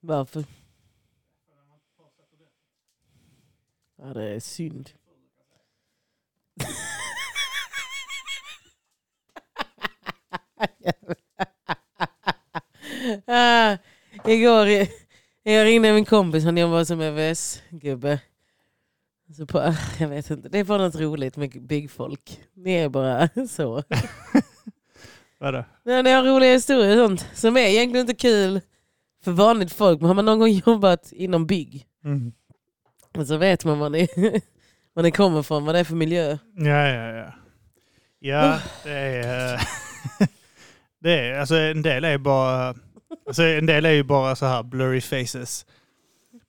Varför? Ja, det är synd. ah, igår jag ringde min kompis, han jobbar som. Så på, jag vet inte, det är bara något roligt med byggfolk. Ni är bara så. Vadå? Ja, ni har roliga historier och sånt som är egentligen inte kul för vanligt folk. Men har man någon gång jobbat inom bygg Mm. så vet man var ni, var ni kommer ifrån, vad det är för miljö. Ja, ja, ja. Ja, det är... eh, det är alltså en del är bara... Alltså en del är ju bara så här blurry faces.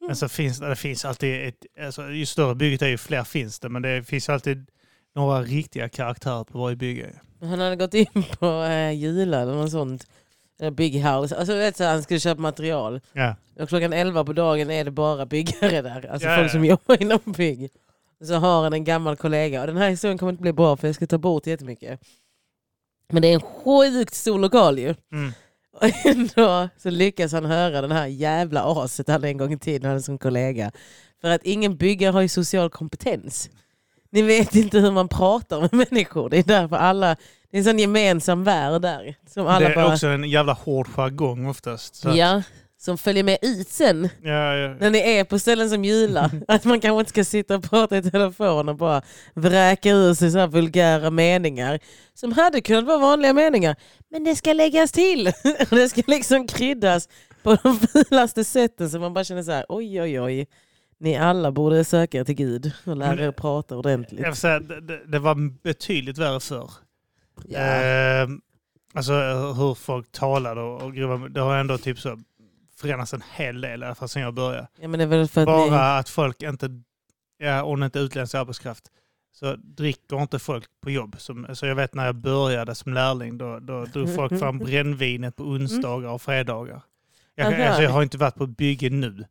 Men så finns det, det finns alltid ett... Alltså ju större bygget är ju fler finns det, men det finns alltid några riktiga karaktärer på varje bygge. Han hade gått in på äh, Jula eller något sånt. Eller Bygghouse. Alltså, vet, så han skulle köpa material. Ja. Och klockan 11 på dagen är det bara byggare där. Alltså Ja, folk ja. som jobbar inom bygg. Så har han en gammal kollega. Och den här historien kommer inte bli bra för jag ska ta bort jättemycket. Men det är en sjukt stor lokal ju. Mm. Och ändå så lyckas han höra den här jävla aset han en gång i tiden hade som kollega. För att ingen byggare har ju social kompetens. Ni vet inte hur man pratar med människor. Det är därför alla... Det är en sån gemensam värld där. Som alla det är bara... också en jävla hård jargong oftast. Så att- Ja, som följer med ut sen. ja, ja. När ni är på ställen som Jula. Att man kanske inte ska sitta och prata i telefon och bara vräka ur sig så vulgära meningar. Som hade kunnat vara vanliga meningar. Men det ska läggas till. Och det ska liksom kryddas på de fulaste sätten. Så man bara känner så här, oj oj oj. Ni alla borde söka till Gud och lära er att prata ordentligt. Jag säga, det, det, det var betydligt värre förr. Ja. Eh, alltså hur folk talade och, grova, det har ändå typ så förändrats en hel del i alla fall sedan jag började. ja men det är väl för att Bara ni... att folk inte, ja, om det inte är utländsk arbetskraft, så dricker inte folk på jobb. Som, så jag vet när jag började som lärling, då, då drog folk fram brännvinet på onsdagar och fredagar. Jag, alltså, jag har inte varit på bygge nu,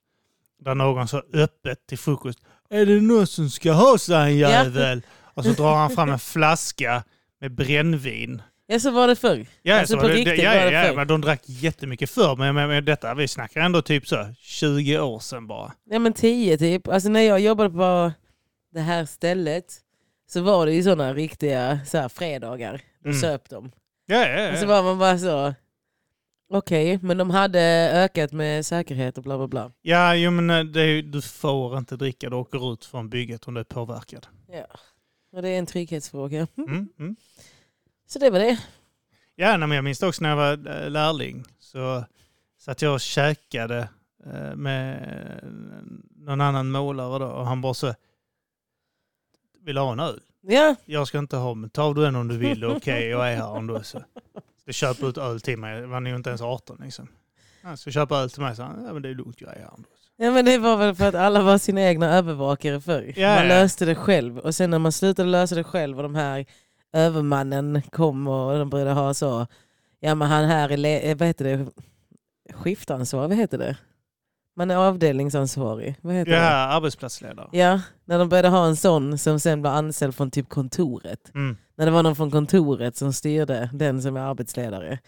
där någon så öppet till frukost, är det någon som ska ha sig en jävel? Och så drar han fram en flaska med brännvin. Ja så var det förr. Ja, Alltså, så, på det, riktigt ja, var det ja, förr. men de drack jättemycket förr. Men, men, men detta, vi snackar ändå typ så 20 år sedan bara. Ja men tio typ. Alltså när jag jobbade på det här stället så var det ju sådana riktiga så här, fredagar. Då Mm. söp de. Ja, ja, Och så ja. var man bara så... Okej, men de hade ökat med säkerhet och bla bla bla. ja jo, men eh, det du får inte dricka, du åker ut från bygget om du är påverkad. Ja. Och det är en trygghetsfråga. Mm, mm. Så det var det. Ja, men jag minns också när jag var eh, lärling. Så satt jag och käkade eh, med eh, någon annan målare då, och han bara så vill ha en öl? Ja, Jag ska inte ha, men tar du en om du vill, okej, jag är här om du är så. Så köpa ut öl till mig, jag var nog inte ens 18 liksom. Han ska köpa öl till mig, så han, ja men det är lugnt, jag är här ändå. Ja, men det var väl för att alla var sina egna övervakare förr. Ja, man ja. löste det själv. Och sen när man slutade lösa det själv och de här övermannen kom och de började ha så... Ja men han här är... eh, Vad heter det? Skiftansvarig, vad heter det? Man är avdelningsansvarig. Vad heter Ja, det? arbetsplatsledare. Ja, när de började ha en sån som sen blev anställd från typ kontoret. Mm. När det var någon från kontoret som styrde den som är arbetsledare.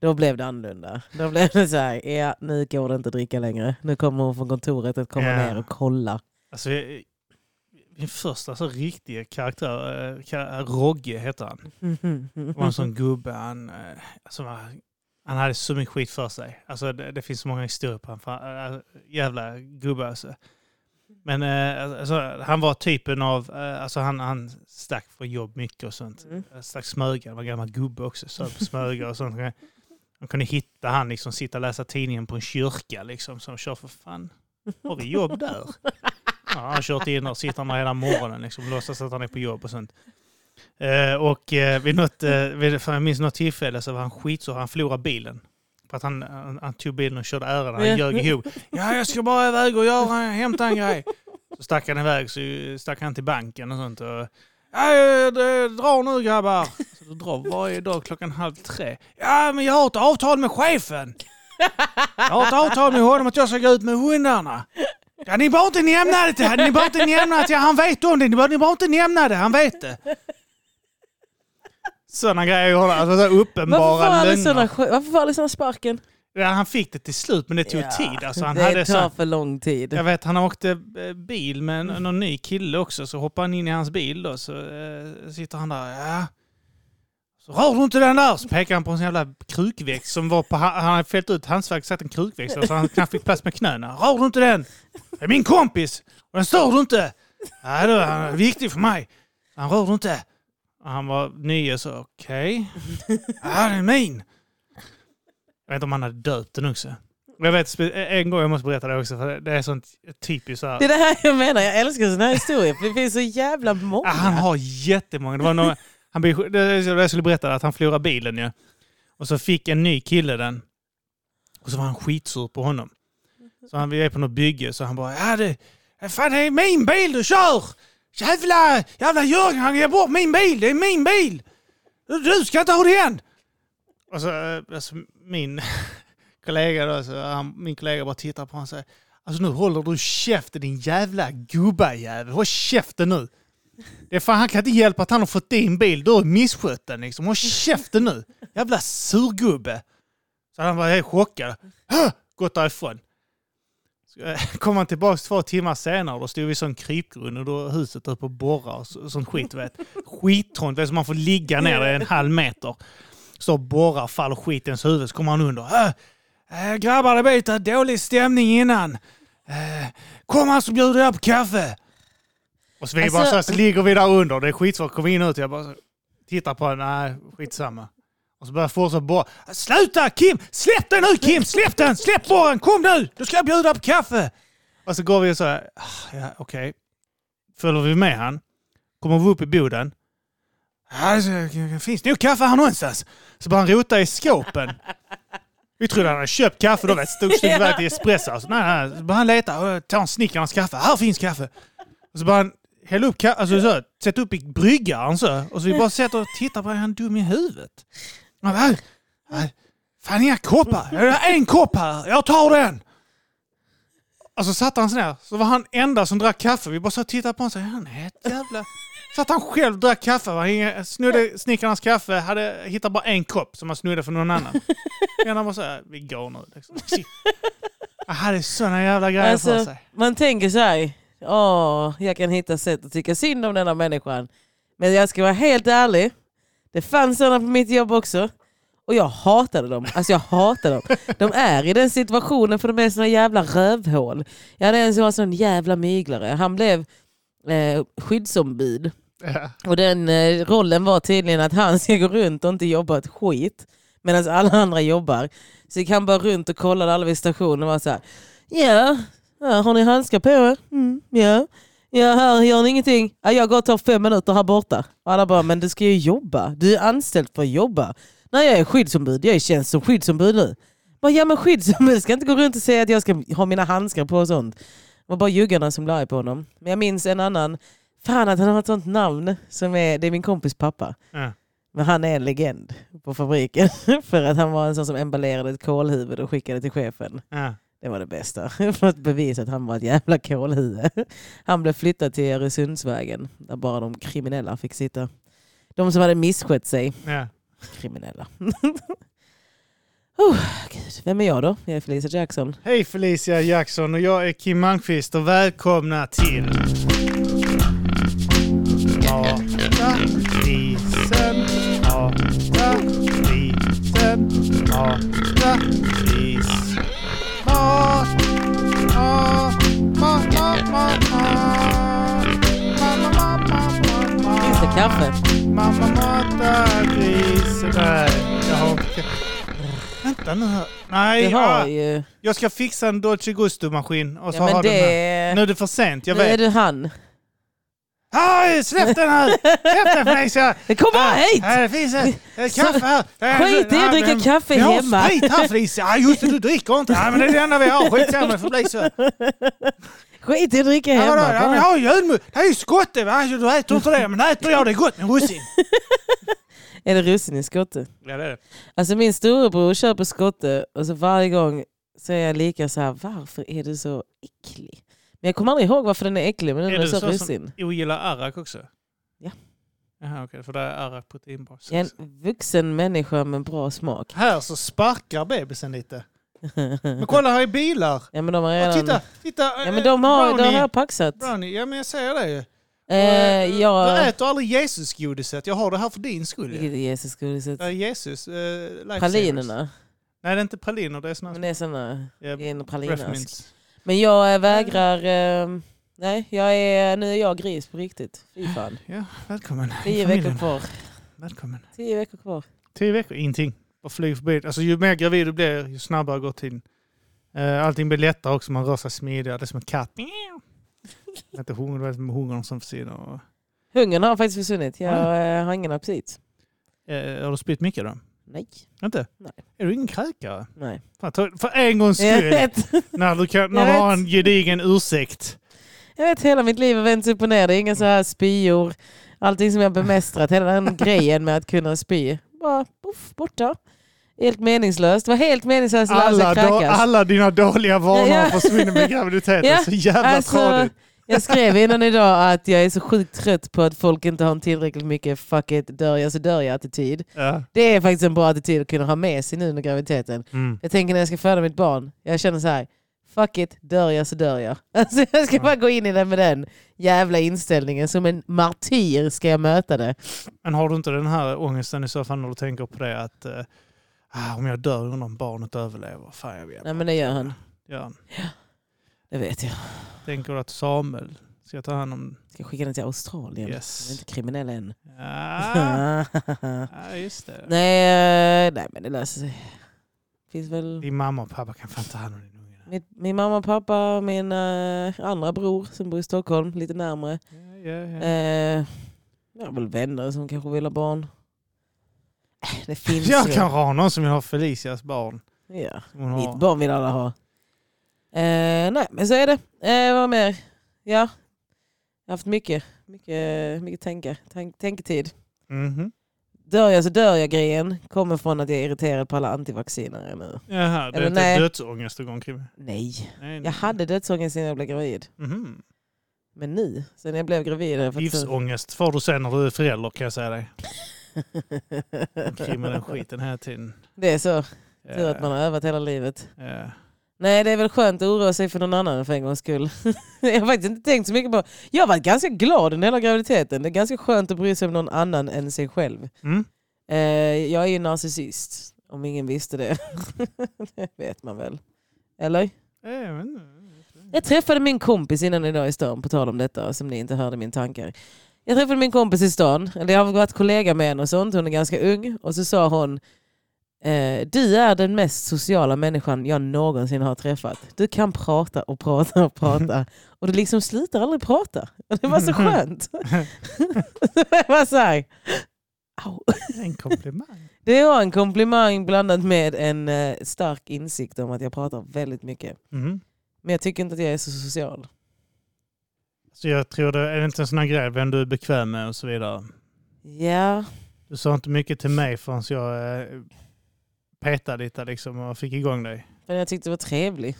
Då blev det annorlunda. Då blev det så här, ja nu går det inte att dricka längre. Nu kommer hon från kontoret att komma Ja. ner och kolla. Alltså, jag- min första så riktiga karaktär, eh, ka- Rogge heter han. Det var en sån gubbe, han, eh, alltså, han- hade så mycket skit för sig. Alltså, det, det finns så många historier på honom. Jävla gubbe alltså. Men eh, alltså, han var typen av, eh, alltså han, han stack från jobb mycket och sånt. Mm. Stack han var gammal gubbe också, söp smöga och sånt. De kunde hitta han liksom sitta och läsa tidningen på en kyrka liksom, som kör för fan, har vi jobb där? Ja, han har kört in och sitter där hela morgonen liksom, låtsas att han är på jobb och sånt. Eh, och eh, vid något, eh, vid, för jag minns något tillfälle så var han skitsur, han förlorade bilen. För att han, han, han tog bilen och körde ärenden, han ljög ihop. Ja, jag ska bara iväg och göra, hämta en grej. Så stack han iväg, så stack han till banken och sånt. Och, ja, jag drar nu grabbar. Så du drar varje dag klockan halv tre. Ja, men jag har ett avtal med chefen. Jag har ett avtal med honom att jag ska gå ut med hundarna. Ja, ni behöver inte nämna det. Ni behöver inte nämna det Han vet om det. Ni ni behöver inte nämna det. Han vet det. Sådana grejer. Alltså så uppenbara lögner. varför får aldrig såna sparken? Ja, han fick det till slut, men det tog Ja, tid. Alltså, han det hade tar så, för lång tid. jag vet, han åkte eh, bil med en, någon ny kille också, så hoppade han in i hans bil då, så eh, sitter han där. Ja. Så rör du inte den där! Så pekar han på en sån jävla krukväxt som var på... Han hade fällt ut handskfack satt en krukväxt där, så han knappt fick plats med knäna. Rör du inte den! Det är min kompis! Och den stör du inte! Nej, då, han är viktig för mig. Han rör du inte! Och han var ny och så, okej. Ja, det är min! Jag vet inte om han hade döpt den också. Jag vet spe- en gång, jag måste berätta det också, för det är sånt typiskt så här. Det är det här jag menar, jag älskar sådana här historier för det finns så jävla många. Ja, han har jättemånga. Det var någon, han, jag skulle berätta, att han förlorade bilen ju. Och så fick en ny kille den. Och så var han skitsur på honom. Så han, vi är på något bygge, så han bara ja det, fan det är min bil du kör! Jävla, jävla Jörgen, han ger bort min bil, det är min bil! Du, ska inte ha det igen! Och så, eh, alltså, min kollega då, så han, min kollega bara tittar på honom och säger Alltså nu håller du käften din jävla gubbajävel, håll käften nu! Det är fan, han kan inte hjälpa att han har fått din bil. Du har misskött den liksom. Håll käften nu! Jävla surgubbe! Så han var helt chockad. Gått därifrån. Så, eh, Kom han tillbaka två timmar senare och då stod vi i sån krypgrund och då huset uppe och borra och sånt skit. Skittrångt. Vet. Skittrångt, vet, så man får ligga ner en halv meter. Och borrar, faller skit i ens huvud, så kommer han under. Hö! Eh, grabbar, det lite dålig stämning innan. Eh, kom han så bjuder jag på kaffe. Och så, vi Alltså- bara så, här, så ligger vi där under. Det är skitsvårt att komma in och ut. Jag bara så, tittar på honom. Nej, skitsamma. Och så börjar jag fortsätta borra. Sluta Kim! Släpp den nu Kim! Släpp den! Släpp borren! Kom nu! Du ska jag bjuda på kaffe! Och så går vi och så här. "Ah, Ja, okej. Följer vi med han. Kommer vi upp i boden. Ja, det finns nog kaffe här någonstans. Så började han rota i skåpen. Vi trodde han hade köpt kaffe då, stod stod iväg till espresso. Alltså, nej, nej. Så började han leta och ta en snickarnas kaffe. Här finns kaffe. Och så började han hälla upp kaffe, alltså så, sätta upp i bryggaren så. Och så vi bara sätter och tittar på är han dum i huvudet? Han bara, "Nej, Fan inga koppar. Jag har en kopp här. Jag tar den. Och så satt han så ner. Så var han enda som drack kaffe. Vi bara så tittade på honom och sa, han är ett jävla... Så att han själv drack kaffe. Ingen- Snodde snickarnas kaffe, hade hittat bara en kopp som han snodde från någon annan. Men han var så här, vi går nu. Liksom. Han hade sådana jävla grejer för Alltså, sig. man tänker så här, åh, jag kan hitta sätt att tycka synd om denna människan. Men jag ska vara helt ärlig, det fanns sådana på mitt jobb också. Och jag hatade dem. Alltså jag hatade dem. De är i den situationen för de är såna jävla rövhål. Jag hade en som var sån jävla myglare. Han blev eh, skyddsombud. Och den eh, rollen var tydligen att han ska gå runt och inte jobba ett skit. Medan alla andra jobbar. Så gick han bara runt och kollade alla vid stationen och var så här. Ja, yeah, har ni handskar på er? Mm, ja. Ja, här gör ni ingenting. Ja, jag går och tar fem minuter här borta. Och alla bara, men du ska ju jobba. Du är anställd för att jobba. Nej, jag är skyddsombud. Jag är tjänst som skyddsombud nu. Bara, ja, men skyddsombud ska inte gå runt och säga att jag ska ha mina handskar på och sånt. Det var bara juggarna som blev på honom. Men jag minns en annan. Fan att han har ett sånt namn. Som är, det är min kompis pappa. Ja. Men han är en legend på fabriken. För att han var en sån som emballerade ett kolhuvud och skickade till chefen. Ja. Det var det bästa. För att bevisa att han var ett jävla kolhuvud. Han blev flyttad till Öresundsvägen. Där bara de kriminella fick sitta. De som hade misskött sig. Ja. Kriminella. oh, Gud. Vem är jag då? Jag är Felicia Jackson. Hej Felicia Jackson och jag är Kim Malmqvist och välkomna till kaffe? Mamma matar grisen. Nej, jag har inte kaffe. Vänta nu här. Nej, har ju... jag ska fixa en Dolce Gusto-maskin och så Ja, den här. det... Nu är det för sent, jag Nu är vet. du han. Aj, släpp den här! Släpp den Felicia! Kom bara Ah, hit! Det finns ett, ett kaffe här. Skit i att ah, dricka men- kaffe Vi har hemma. sprit här Felicia. Ja, just det, du dricker inte. Ja, men det är det enda vi har. Skitsamma, det får bli så. Skit i att dricka Ja, hemma. då, ja, men bara. jag har julmust. Det är ju skotte. va? Alltså, Du äter inte det, men äter jag det gott med russin. Är det russin i skotte? Ja, det är det. Alltså min storebror köper skotte och så varje gång så är jag lika så här, varför är du så äcklig? Men jag kommer aldrig ihåg varför den är äcklig, men nu Är är så russin. som ogillar arrak också? Ja. Jaha, okej. För det är arrak proteinbas. Jag är en vuxen människa med bra smak. Här så sparkar bebisen lite. Men kolla här är bilar! Ja men de har Ja, redan... titta, titta! Ja men de har, de har paxat. Brownie, ja men jag säger det ju. Eh, Du jag... äter aldrig Jesus-godiset, jag har det här för din skull. Vilket är Jesus-godiset? Är Jesus, uh. Pralinerna. Nej det är inte praliner, det är såna Men det är såna ja, en pralinask. Men jag eh, vägrar... Eh, nej, jag är, nu är jag gris på riktigt. Fy fan. Ja, välkommen Tio veckor kvar. Välkommen. Tio veckor kvar. Tio veckor, ingenting. Bara flyg förbi. Alltså, ju mer gravid du blir, ju snabbare går tiden. Uh, allting blir lättare också, man rör sig smidigare. Det är som en katt. Inte hungrig, det är som hungern som försvinner. Hungern har faktiskt försvunnit. Jag eh, har ingen aptit. eh, har du spytt mycket då? Nej. Inte? Nej. Är du ingen kräkare? Nej. Fan, ta- För en gångs skull, när du, kan, när du har en gedigen ursäkt. Jag vet, hela mitt liv har vänts upp och ner. Det är inga så här spyor. Allting som jag bemästrat. Hela den grejen med att kunna spy. Bara poff, borta. Helt meningslöst. Det var helt meningslöst att lära sig Alla, kräkas. alla dina dåliga vanor Ja. försvinner med graviditeten. Ja, Så jävla Alltså, tradigt. Jag skrev innan idag att jag är så sjukt trött på att folk inte har en tillräckligt mycket fuck it, dör jag så dör jag attityd. Ja. Det är faktiskt en bra attityd att kunna ha med sig nu under graviditeten. Mm. Jag tänker när jag ska föda mitt barn, jag känner så här. Fuck it, dör jag så dör jag. Alltså jag ska bara gå in i det med den jävla inställningen. Som en martyr ska jag möta det. Men har du inte den här ångesten i så fall när du tänker på det att eh, ah, om jag dör undrar barnet överlever? Fan jag vet Nej men det gör han. Gör han. Det vet jag. Tänker du att Samuel ska ta hand om... Ska skicka den till Australien. Yes. Han är inte kriminell än. Ja, ja just det. nej, eh, nej men det löser sig. Finns väl Din mamma och pappa kan fan ta hand om din unge. min, min mamma och pappa, min eh, andra bror som bor i Stockholm, lite närmare. Ja, ja, ja. Eh, jag har väl vänner som kanske vill ha barn. Det finns Jag ju. kanske har någon som vill ha Felicias barn. Ja. Mitt barn vill alla ha. Eh, nej, men så är det. Eh, vad mer? Ja, jag har haft mycket, mycket, mycket tänka, tänk, tänketid. Mhm. Dör jag så dör jag grejen kommer från att jag är irriterad på alla antivacciner nu. Jaha, det är Eller inte nej. dödsångest du går omkring med? Nej, Nej, jag hade dödsångest innan jag blev gravid. Mhm. Men nu, sen jag blev gravid... jag Livsångest får du sen när du är förälder kan jag säga dig. Omkring med den skiten hela tiden. det är så, tur att man har övat hela livet. ja. Nej, det är väl skönt att oroa sig för någon annan för en gångs skull. jag har faktiskt inte tänkt så mycket på... Jag har varit ganska glad under hela graviditeten. Det är ganska skönt att bry sig om någon annan än sig själv. Mm. Eh, jag är ju narcissist, om ingen visste det. det vet man väl. Eller? Ja, men, Jag träffade min kompis innan idag i stan, på tal om detta, som ni inte hörde min tankar. Jag träffade min kompis i stan, eller jag har varit kollega med henne och sånt, hon är ganska ung. Och så sa hon, eh, du är den mest sociala människan jag någonsin har träffat. Du kan prata och prata och prata. Och du liksom slutar aldrig prata. Och det var så skönt. det var så här, au. en komplimang. Det var en komplimang blandat med en eh, stark insikt om att jag pratar väldigt mycket. Mhm. Men jag tycker inte att jag är så social. Så jag tror det är inte en sån här grej, vem du är bekväm med och så vidare. Ja, Du sa inte mycket till mig förrän jag petade lite liksom och fick igång dig. jag tyckte det var trevlig.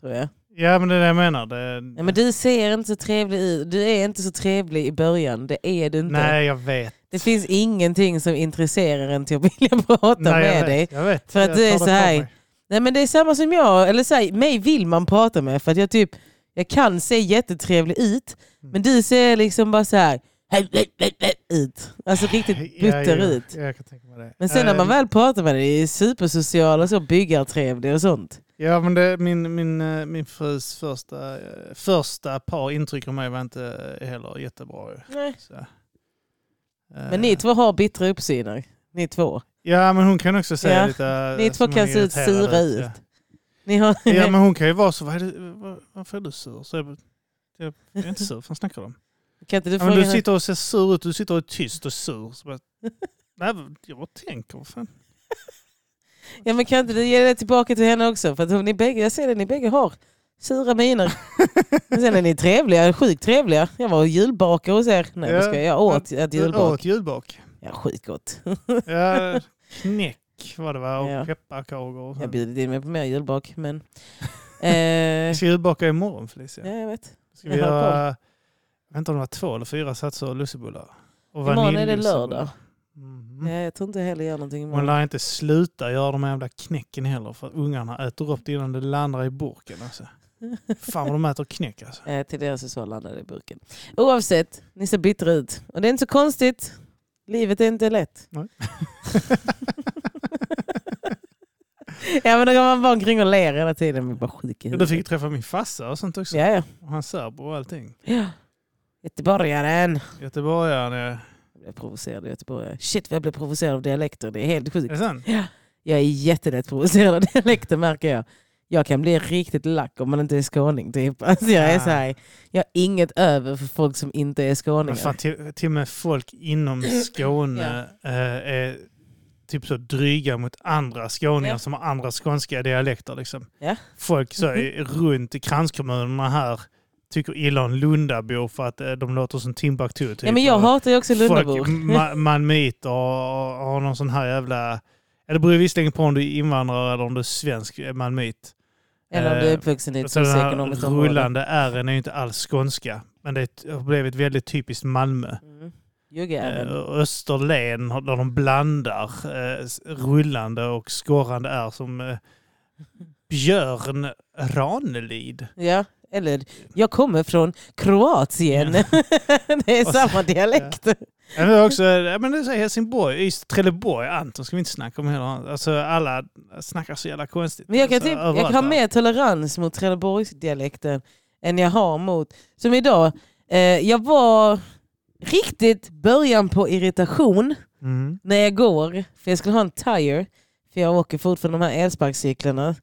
Tror jag. Ja men det är det jag menar. Det, Ja, men du ser inte så trevlig ut. Du är inte så trevlig i början. Det är du inte. Nej jag vet. Det finns ingenting som intresserar en till att vilja prata Nej, med jag dig. vet, Jag vet. För att Jag du är så här-. Nej men det är samma som jag. Eller så här, mig vill man prata med för att jag typ jag kan se jättetrevlig ut. Mm. Men du ser liksom bara så här ut. Alltså riktigt butter ja, ja, ut. Ja, jag kan tänka mig det. Men sen när man Eh, väl pratar med dig, är supersocial och så byggartrevlig och sånt. Ja men det, min, min, eh, min frus första, eh, första par intryck av mig var inte heller jättebra. Nej. Så. Men ni två har bittra uppsidor. Ni två. Ja men hon kan också se Ja, lite... Ni två kan se ut sura Ja. ut. Har... Ja men hon kan ju vara så, vad är det, var, varför är du sur? Så jag, jag, jag är inte sur, vad snackar du om? Kan inte du Ja, fråga men du henne? sitter och ser sur ut, du sitter och är tyst och sur. Så bara, nej, jag bara tänker, vad fan. Ja men kan inte du ge det tillbaka till henne också? För att hon, ni bägge, jag ser det, ni bägge har sura miner. Men sen är ni trevliga, sjukt trevliga. Jag var och julbakade hos er. Nej Ja, jag ska jag åt ett Du julbak. åt julbak. Ja sjukt gott. Ja, knäck var det va? Och Ja. pepparkakor. Jag bjöd in mig på mer julbak men... Eh, ska julbaka imorgon Felicia. ja jag vet. Ska vi jag göra, jag vet inte om det var två eller fyra satser lussebullar. Och Imorgon är det lördag. Mhm. Nej, jag tror inte heller gör någonting Man imorgon. lär inte sluta göra de här jävla knäcken heller för att ungarna äter upp det innan det landar i burken. Alltså. Fan vad de äter knäck alltså. Eh, till deras hushåll landade i burken. Oavsett, ni ser bittra ut. Och det är inte så konstigt. Livet är inte lätt. Nej. ja men då går man bara omkring och ler hela tiden. Man bara sjuk i Ja, Du fick träffa min farsa och sånt också. Ja, ja. Och hans särbo och allting. ja. Göteborgaren. Göteborgaren är... Jag blev provocerad av göteborgare. Shit vad jag blev provocerad av dialekter. Det är helt Är sjukt. det sant? Jag är jättelätt provocerad av dialekter märker jag. Jag kan bli riktigt lack om man inte är skåning. Typ. Alltså jag, är så här, jag har inget över för folk som inte är skåningar. fan, till, till och med folk inom Skåne eh, är typ så dryga mot andra skåningar Ja. som har andra skånska dialekter. Liksom. Ja. Folk så, i- runt i kranskommunerna här tycker illa om Lundabo för att eh, de låter som Timbuktu. Typ. ja, men jag hatar ju också Lundabor. Ma malmöiter har någon sån här jävla... Det beror visserligen på om du är invandrare eller om du är svensk eh, malmöit. Eller om du är Eh, uppvuxen i ett socioekonomiskt område. rullande R'n är ju inte alls skånska. Men det har blivit väldigt typiskt Malmö. Mm. Österlen där de blandar rullande och skorrande R som Björn Ranelid. Ja, eller jag kommer från Kroatien. det är samma dialekt. Men också, ja, men det är Helsingborg, just Trelleborg, Anton ska vi inte snacka om heller. Alltså alla snackar så jävla konstigt. Men jag kan, alltså, typ, jag kan ha mer tolerans mot Trelleborgsdialekten än jag har mot... Som idag, eh, jag var riktigt början på irritation Mm. när jag går, för jag skulle ha en tire, för jag åker fortfarande de här elsparkcyklarna.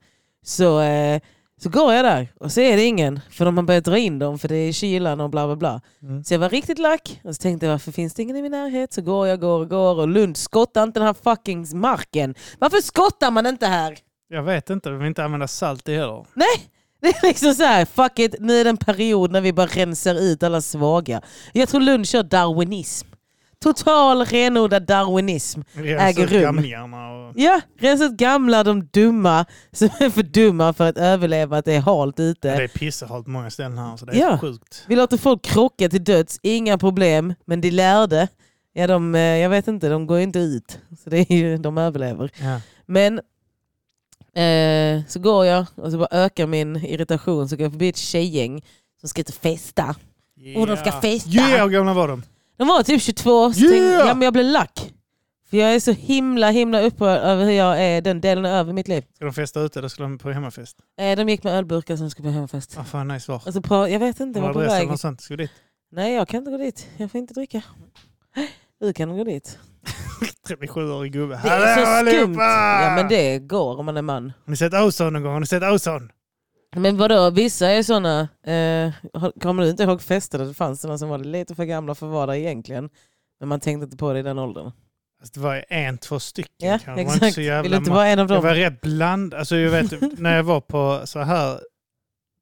Så, eh, så går jag där och så är det ingen, för de har börjat dra in dem för det är kylan och bla bla bla. Mm. Så jag var riktigt lack och så tänkte jag varför finns det ingen i min närhet? Så går jag, går och går och Lund skottar inte den här fucking marken. Varför skottar man inte här? Jag vet inte, vi vill inte använda salt i heller. Nej! Det är liksom så här, fuck it, nu är det en period när vi bara rensar ut alla svaga. Jag tror Lund kör darwinism. Total renodlad darwinism. Äger rum. Gamlingarna och... Ja, rensa ut gamla, de dumma som är för dumma för att överleva att det är halt ute. Ja, det är pissehalt på många ställen här så det är Ja. sjukt. Vi låter folk krocka till döds, inga problem. Men de lärde, ja de, eh, jag vet inte, de går inte ut. Så det är ju, de överlever. Ja. Men eh, så går jag och så bara ökar min irritation så går jag förbi ett tjejgäng som ska ut och festa. Och de ska festa. Yeah, hur gamla var de? De var typ 22, så Yeah! ja, men jag blev lack. För jag är så himla himla upprörd över hur jag är den delen över mitt liv. Ska de festa ute eller ska de på hemmafest? Eh, de gick med ölburkar som skulle på hemmafest. Ah, fan nice var. Och så pra- jag vet inte, jag var på adress eller väg. något sånt? Ska vi dit? Nej jag kan inte gå dit, jag får inte dricka. Du kan gå dit. 37-årig gubbe. Det är så skumt. Ja men det går om man är man. Har ni sett Ozone någon gång? Har ni sett Ozone? Men vadå, vissa är såna, eh, kommer du inte ihåg fester där det fanns såna som var lite för gamla för att vara där egentligen? Men man tänkte inte på det i den åldern. Alltså, det var en, två stycken Ja kanske. Var exakt, så jävla vill inte vara en av Jag dem? var rätt bland. Alltså jag vet när jag var på så här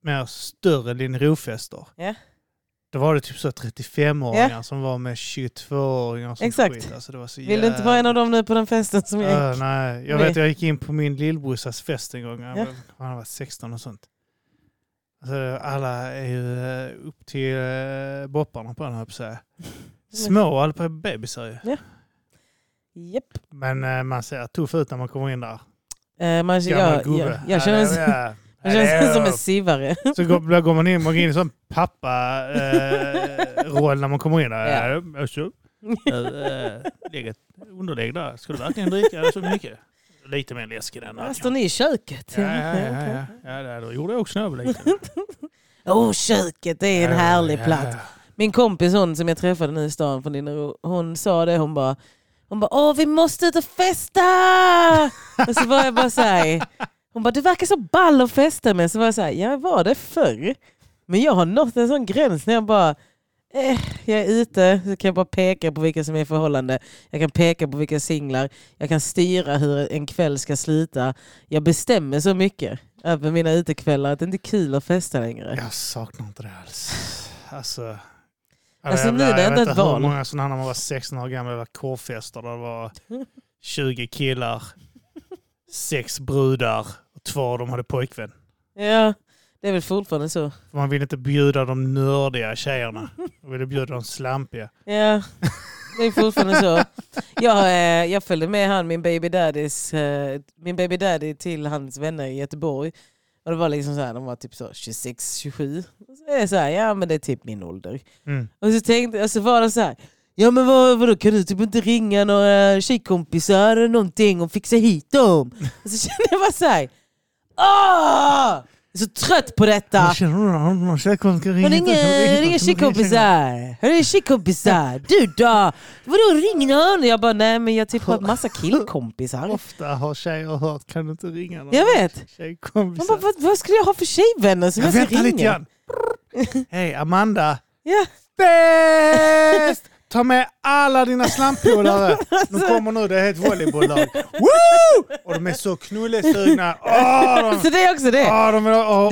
mer större Linnrofester. Ja. Då var det typ så 35-åringar som var med 22-åringar som Exakt. skit. Alltså det var så Vill du inte vara en av dem nu på den festen som jag Äh, gick? nej, jag Nej. vet jag gick in på min lillbrorsas fest en gång. Ja. var- Han var 16 och sånt. Alltså, alla är ju eh, upp till uh, bopparna på den här på säga. Små, på bebisar ju. Japp. Men eh, man ser tuff ut när man kommer in där. Eh, man, jag, gubbe. jag, jag känner mig hallå. som en sivare. Så går, går man in, man går in i sån pappa-roll när man kommer in där. Ja. Ja. Lägg ett underlägg där. Ska du verkligen dricka så mycket? Lite mer läsk i den. Här står ni i köket. Ja, ja, ja. ja, ja. ja det gjorde jag också var liten. Åh, köket, det är en härlig plats. Min kompis hon som jag träffade nu i stan från Linnero, hon sa det, hon bara hon bara åh vi måste ut och festa! och så var jag bara såhär, hon bara du verkar så ball att festa med. Så var jag såhär, jag var det förr. Men jag har nått en sån gräns när jag bara, eh, jag är ute, så kan jag bara peka på vilka som är i förhållande. Jag kan peka på vilka singlar, jag kan styra hur en kväll ska sluta. Jag bestämmer så mycket över mina utekvällar att det inte är kul att festa längre. Jag saknar inte det alls. Alltså, Alltså, nu är det vet ett inte hur val. många sådana när man var 16 år gammal, det var kårfester där det var 20 killar, sex brudar och två av dem hade pojkvän. Ja, det är väl fortfarande så. För man ville inte bjuda de nördiga tjejerna. Man ville bjuda de slampiga. Ja. Det är fortfarande så. Jag, eh, jag följde med han, min baby, daddys, eh, min baby daddy till hans vänner i Göteborg. Och det var liksom så här, de var typ så 26, 27. Och så är så här, ja men det är typ min ålder. Mm. Och så, tänkte, och så var det så här, ja men vad, vadå kan du typ inte ringa några tjejkompisar eller någonting och fixa hit dem? Och så kände jag bara så här, åh! Är så trött på detta! Ringa. inga, inga tjejkompisar? Ni tjejkompisar? Du då? Vadå ring någon? Jag bara nej men jag typ har massa killkompisar. Ofta har tjejer hört, kan du inte ringa någon Jag vet. Tjejkompisar? bara, vad, vad skulle jag ha för tjejvänner som Jag jag, ska väntar lite ringa? grann. Hej Amanda. Ja. Bäst! Ta med alla dina slamppolare. De kommer nu, det är ett volleybolllag. Woo! Och de är så knullesugna. Åh, de, Så det är också det. åh, de,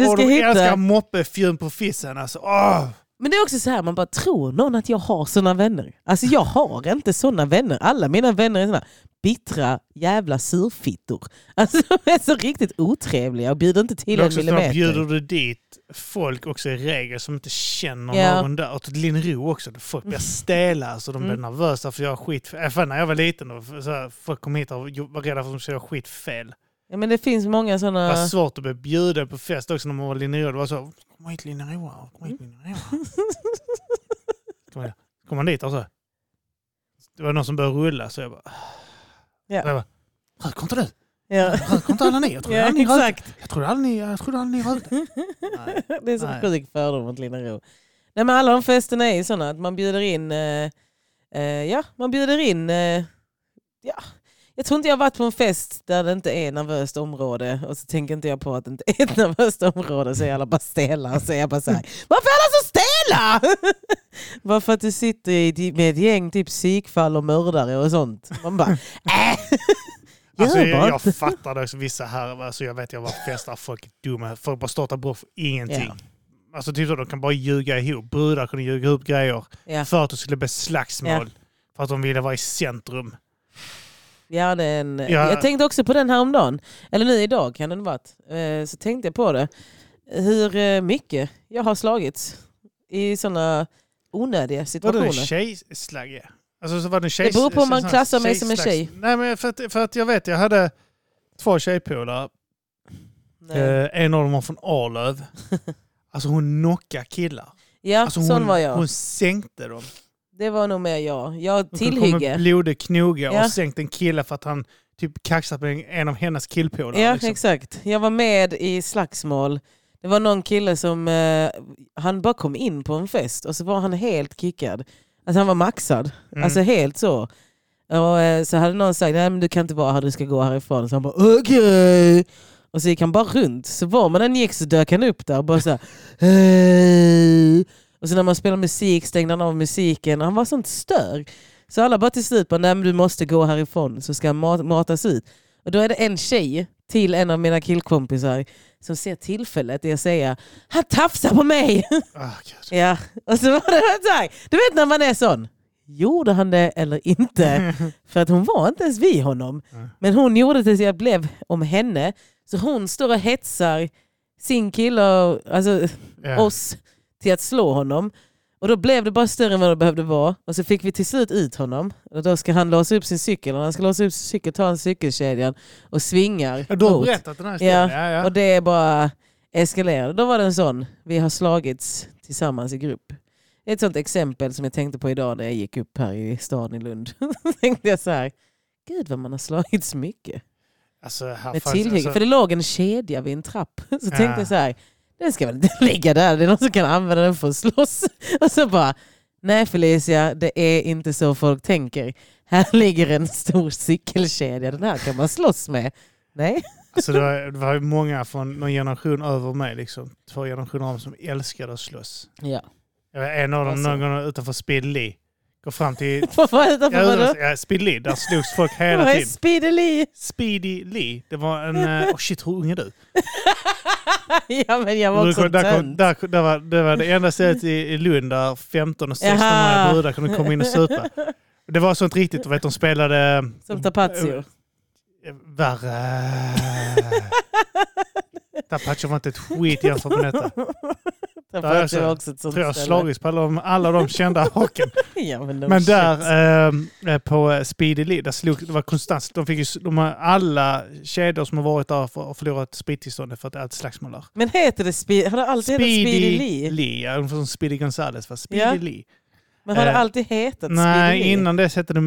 Du och de hitta- älskar moppefjun på fissen. Alltså. Åh. Men det är också så här, man bara tror någon att jag har såna vänner? Alltså jag har inte såna vänner. Alla mina vänner är såna bittra jävla surfittor. Alltså de är så riktigt otrevliga och bjuder inte till Det en att bjuder millimeter. du dit folk också i regel som inte känner Ja. någon där. Och Linnero också. Folk blir stela, alltså, de blir Mm. nervösa för att göra skit. Äh, fan, när jag var liten så här, folk kom hit och var rädda för att de skulle skit fel. Ja, men det finns många Det såna... var svårt att bli bjuden på fest också när man var Linnero. Det var så, kom hit Linnero, kom hit Linnero. Kom, man dit och så. Det var någon som började rulla så jag bara, Ja. jag bara röker inte du? Ja. Röker inte alla ni? Jag trodde Ja, aldrig ni rökte. Jag trodde aldrig ni, jag trodde aldrig ni rökte. Det är så Nej. sjuk fördom mot Linnero. Nej men alla de festerna är ju sådana att man bjuder in, eh, eh, ja man bjuder in, eh, ja. Jag tror inte jag har varit på en fest där det inte är nervöst område och så tänker inte jag på att det inte är ett nervöst område så är alla bara stela och så är jag bara såhär, varför är alla så stela? bara för att du sitter i, med ett gäng typ psykfall och mördare och sånt. Man bara, äh. Alltså, jag, jag fattar det också. Vissa här, alltså, jag vet jag var på fester, folk är dumma. Folk bara startar bråk för ingenting. Ja. Alltså typ så, de kan bara ljuga ihop. Brudar kunde ljuga ihop grejer Ja. för att det skulle bli slagsmål. Ja. För att de ville vara i centrum. Ja, det är en, Ja. Jag tänkte också på den här om dagen. Eller nu idag kan den ha varit. Eh, Så tänkte jag på det. Hur eh, mycket jag har slagits i sådana onödiga situationer. en tjejslagge? Alltså, så var det, tjej, Det beror på om man klassar mig som en tjej. Nej, men för, att, för att jag vet, jag hade två tjejpolare. Eh, en av dem var från Arlöv. Alltså hon knockade killar. ja, Alltså, sån hon, var jag. hon sänkte dem. Det var nog mer jag. Jag Hon kunde komma tillhygge. blodig knoge Ja. och sänkt en kille för att han typ kaxat på en, en av hennes killpolare. Ja, liksom. exakt. Jag var med i slagsmål. Det var någon kille som, eh, han bara kom in på en fest och så var han helt kickad. Alltså han var maxad. Mm. Alltså helt så. Och eh, så hade någon sagt, nej men du kan inte vara här, du ska gå härifrån. Så han bara, okej. Och så gick han bara runt. Så var man än gick så dök han upp där och bara såhär, hej. Och så när man spelade musik stängde han av musiken. Han var sånt stör. Så alla bara till slut bara, nej men du måste gå härifrån så ska han mat- matas ut. Och då är det en tjej till en av mina killkompisar som ser tillfället i att säga, han tafsar på mig. Gud. ja. Och så var det så här, du vet när man är sån, gjorde han det eller inte? För att hon var inte ens vid honom. Men hon gjorde det så jag blev om henne. Så hon står och hetsar sin kille och alltså, Ja. oss till att slå honom. Och då blev det bara större än vad det behövde vara. Och så fick vi till slut ut honom. Och då ska han låsa upp sin cykel. Och han ska låsa upp sin cykel, ta en cykelkedjan och svingar Ja, du har berättat den här historien. Ja. Ja, Och det är bara eskalerade. Då var det en sån, vi har slagits tillsammans i grupp. Ett sånt exempel som jag tänkte på idag när jag gick upp här i stan i Lund. Då tänkte jag så här, gud vad man har slagits mycket. Alltså, Med tillhygge. alltså, För det låg en kedja vid en trapp. Så tänkte Ja. jag så här, den ska väl inte ligga där. Det är någon som kan använda den för att slåss. Och så bara, nej Felicia, det är inte så folk tänker. Här ligger en stor cykelkedja, den här kan man slåss med. Nej. alltså, det, var, det var många från någon generation över mig, liksom, två generationer av som älskade att slåss. Ja. Jag var en av dem Alltså. någon gång utanför Lee. Går fram till... Vad var det Ja, vadå? ja, Speed Lee, där slogs folk hela Vad är tiden. Speedy Lee? Speedy Lee. Det var en... eh, Åh shit, hur ung är du? ja men jag var också där, kom, där, där var, det var det enda stället i, i Lund där 15 och 16 Jaha. åriga brudar kunde komma in och supa. Det var sånt riktigt, vet de spelade... Som Tapazio. eh, Värre. Tapazio var inte ett skit jämfört med detta. Att det så. var också ett sånt tror jag ställe. slagits på alla de, alla de kända haken. ja, men Men där eh, på eh, Speedy Lee, där slog, det var konstant. De fick ju, de har alla kedjor som har varit där har förlorat sprittillståndet för att det är ett slagsmål där. Men heter det Speedy, har det alltid hetat Speedy Lee? Lee, ja, ungefär som Speedy Gonzales fast Speedy Ja. Lee. Men har det Eh, alltid hetat Nej, Speedy Lee? innan dess hette det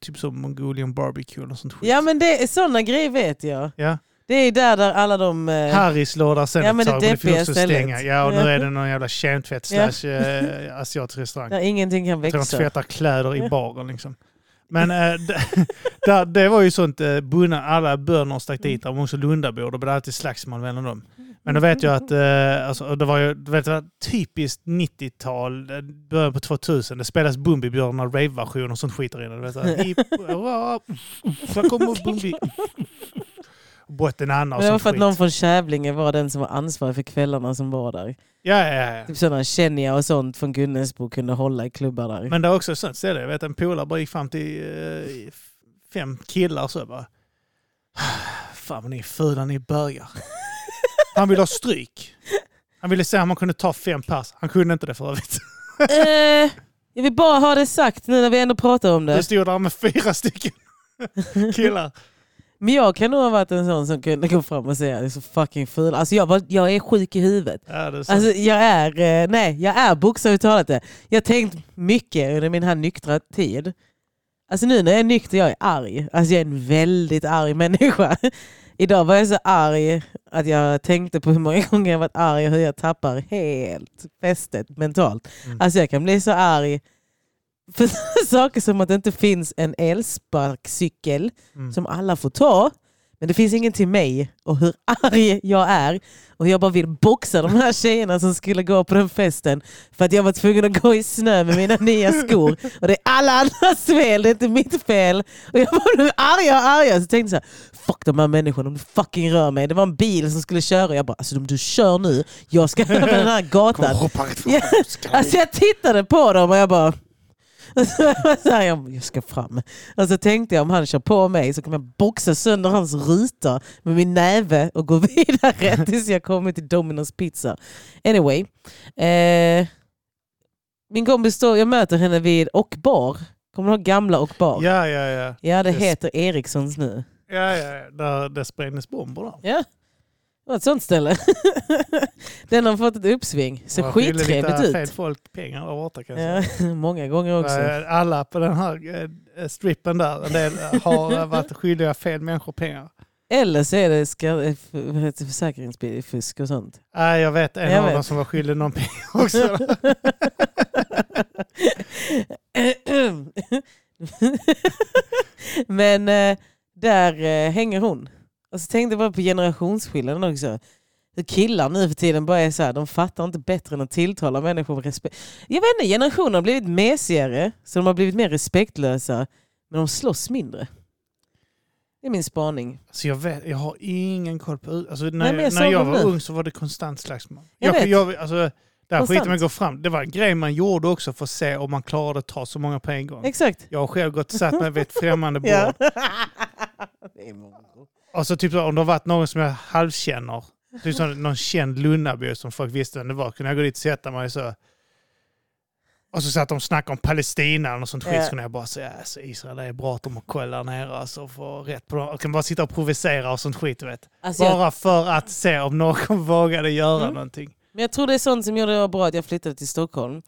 typ som Mongolian Barbecue eller sånt skit. Ja men det sådana grejer vet jag. Ja. Det är där, där alla de... eh, Harrys låg där sen Ja, ett men det tag, men det fick också stället. stänga. Ja, och nu är det någon jävla kemtvätt slash eh, asiatisk restaurang. där ingenting kan Jag tror de växa. tvättar kläder i baren liksom. Men eh, d- där, det var ju sånt, eh, bunna, alla bönder stack dit, där, också Lundabor, då blev det alltid slagsmål mellan dem. Men då vet jag att eh, alltså, det var ju du vet, det var typiskt 90-tal, eh, början på 2000. Det spelas Bumbibjörnar rave-versioner och sånt skit där inne. Du vet, så här, hip, hurra, så kommer Bumbi. Och Botten Anna och det var för att skit. någon från Kävlinge var den som var ansvarig för kvällarna som var där. Ja, ja, ja. Typ sådana Kenya och sånt från Gunnesbo kunde hålla i klubbar där. Men det är också ett sånt ställe. Jag vet en polare bara gick fram till eh, fem killar och så bara... Fan vad ni är fula, ni bögar. Han ville ha stryk. Han ville se om man kunde ta fem pass. Han kunde inte det för övrigt. eh, jag vill bara ha det sagt nu när vi ändå pratar om Det det. stod där med fyra stycken killar. Men jag kan nog ha varit en sån som kunde gå fram och säga att det är så fucking ful. Alltså jag, var, jag är sjuk i huvudet. Ja, det är så. Alltså jag är, eh, nej, jag är bokstavligt talat det. Jag har tänkt mycket under min här nyktra tid. Alltså nu när jag är nykter, jag är arg. Alltså jag är en väldigt arg människa. Idag var jag så arg att jag tänkte på hur många gånger jag varit arg och hur jag tappar helt fästet mentalt. Mm. Alltså jag kan bli så arg för saker som att det inte finns en elsparkcykel Mm. som alla får ta. Men det finns ingen till mig och hur arg jag är. Och jag bara vill boxa de här tjejerna som skulle gå på den festen. För att jag var tvungen att gå i snö med mina nya skor. Och det är alla andras fel, det är inte mitt fel. Och jag var nu arga och arga. Så tänkte jag så här, fuck de här människorna, du fucking rör mig. Det var en bil som skulle köra. Jag bara, alltså om du kör nu, jag ska över den här gatan. Alltså jag tittade på dem och jag bara... Så här, jag, jag ska fram. Och så tänkte jag om han kör på mig så kommer jag boxa sönder hans ruta med min näve och gå vidare tills jag kommer till Domino's pizza. Anyway. Eh, min kompis står, jag möter henne vid och bar. Kommer du ihåg gamla och bar? Ja, ja, ja. Ja, det Yes. heter Erikssons nu. Ja, ja, ja. Där det sprängdes bomber där. Ja, det var ett sånt ställe. Den har fått ett uppsving. Ser skittrevligt ut. fel folk pengar där borta kan jag säga. Många gånger också. Eh, Alla på den här eh, strippen där, en del har varit skyldiga fel människor pengar. Eller så är det ska, försäkringsfusk och sånt. Nej, jag vet en Jag av vet. dem som var skyldig någon pengar också. Men eh, där hänger hon. Och så tänkte jag bara på generationsskillnaden också. Hur killar nu för tiden bara är så här, de fattar inte bättre än att tilltala människor med respekt. Jag vet inte, generationen har blivit mesigare, så de har blivit mer respektlösa. Men de slåss mindre. Det är min spaning. Så jag, vet, jag har ingen koll på... Alltså, när, Nej, jag när jag var nu. ung så var det konstant slagsmål. Jag vet. jag, alltså, där skiter man gå fram. Det var en grej man gjorde också för att se om man klarade att ta så många på en gång. Exakt. Jag har själv gått och satt mig vid ett främmande bord. Det är många. Och så typ om det har varit någon som jag halvkänner, typ som någon känd Lunnabo som folk visste vem det var, kunde jag gå dit och sätta mig så. Och så satt de och snackade om Palestina och sånt skit. Så kunde jag bara säga alltså, Israel är bra att de har koll där nere. Alltså, få rätt på dem. Jag kan bara sitta och provocera och sånt skit. Vet. Alltså jag, Bara för att se om någon vågade göra Mm. någonting. men jag tror det är sånt som gjorde det bra att jag flyttade till Stockholm.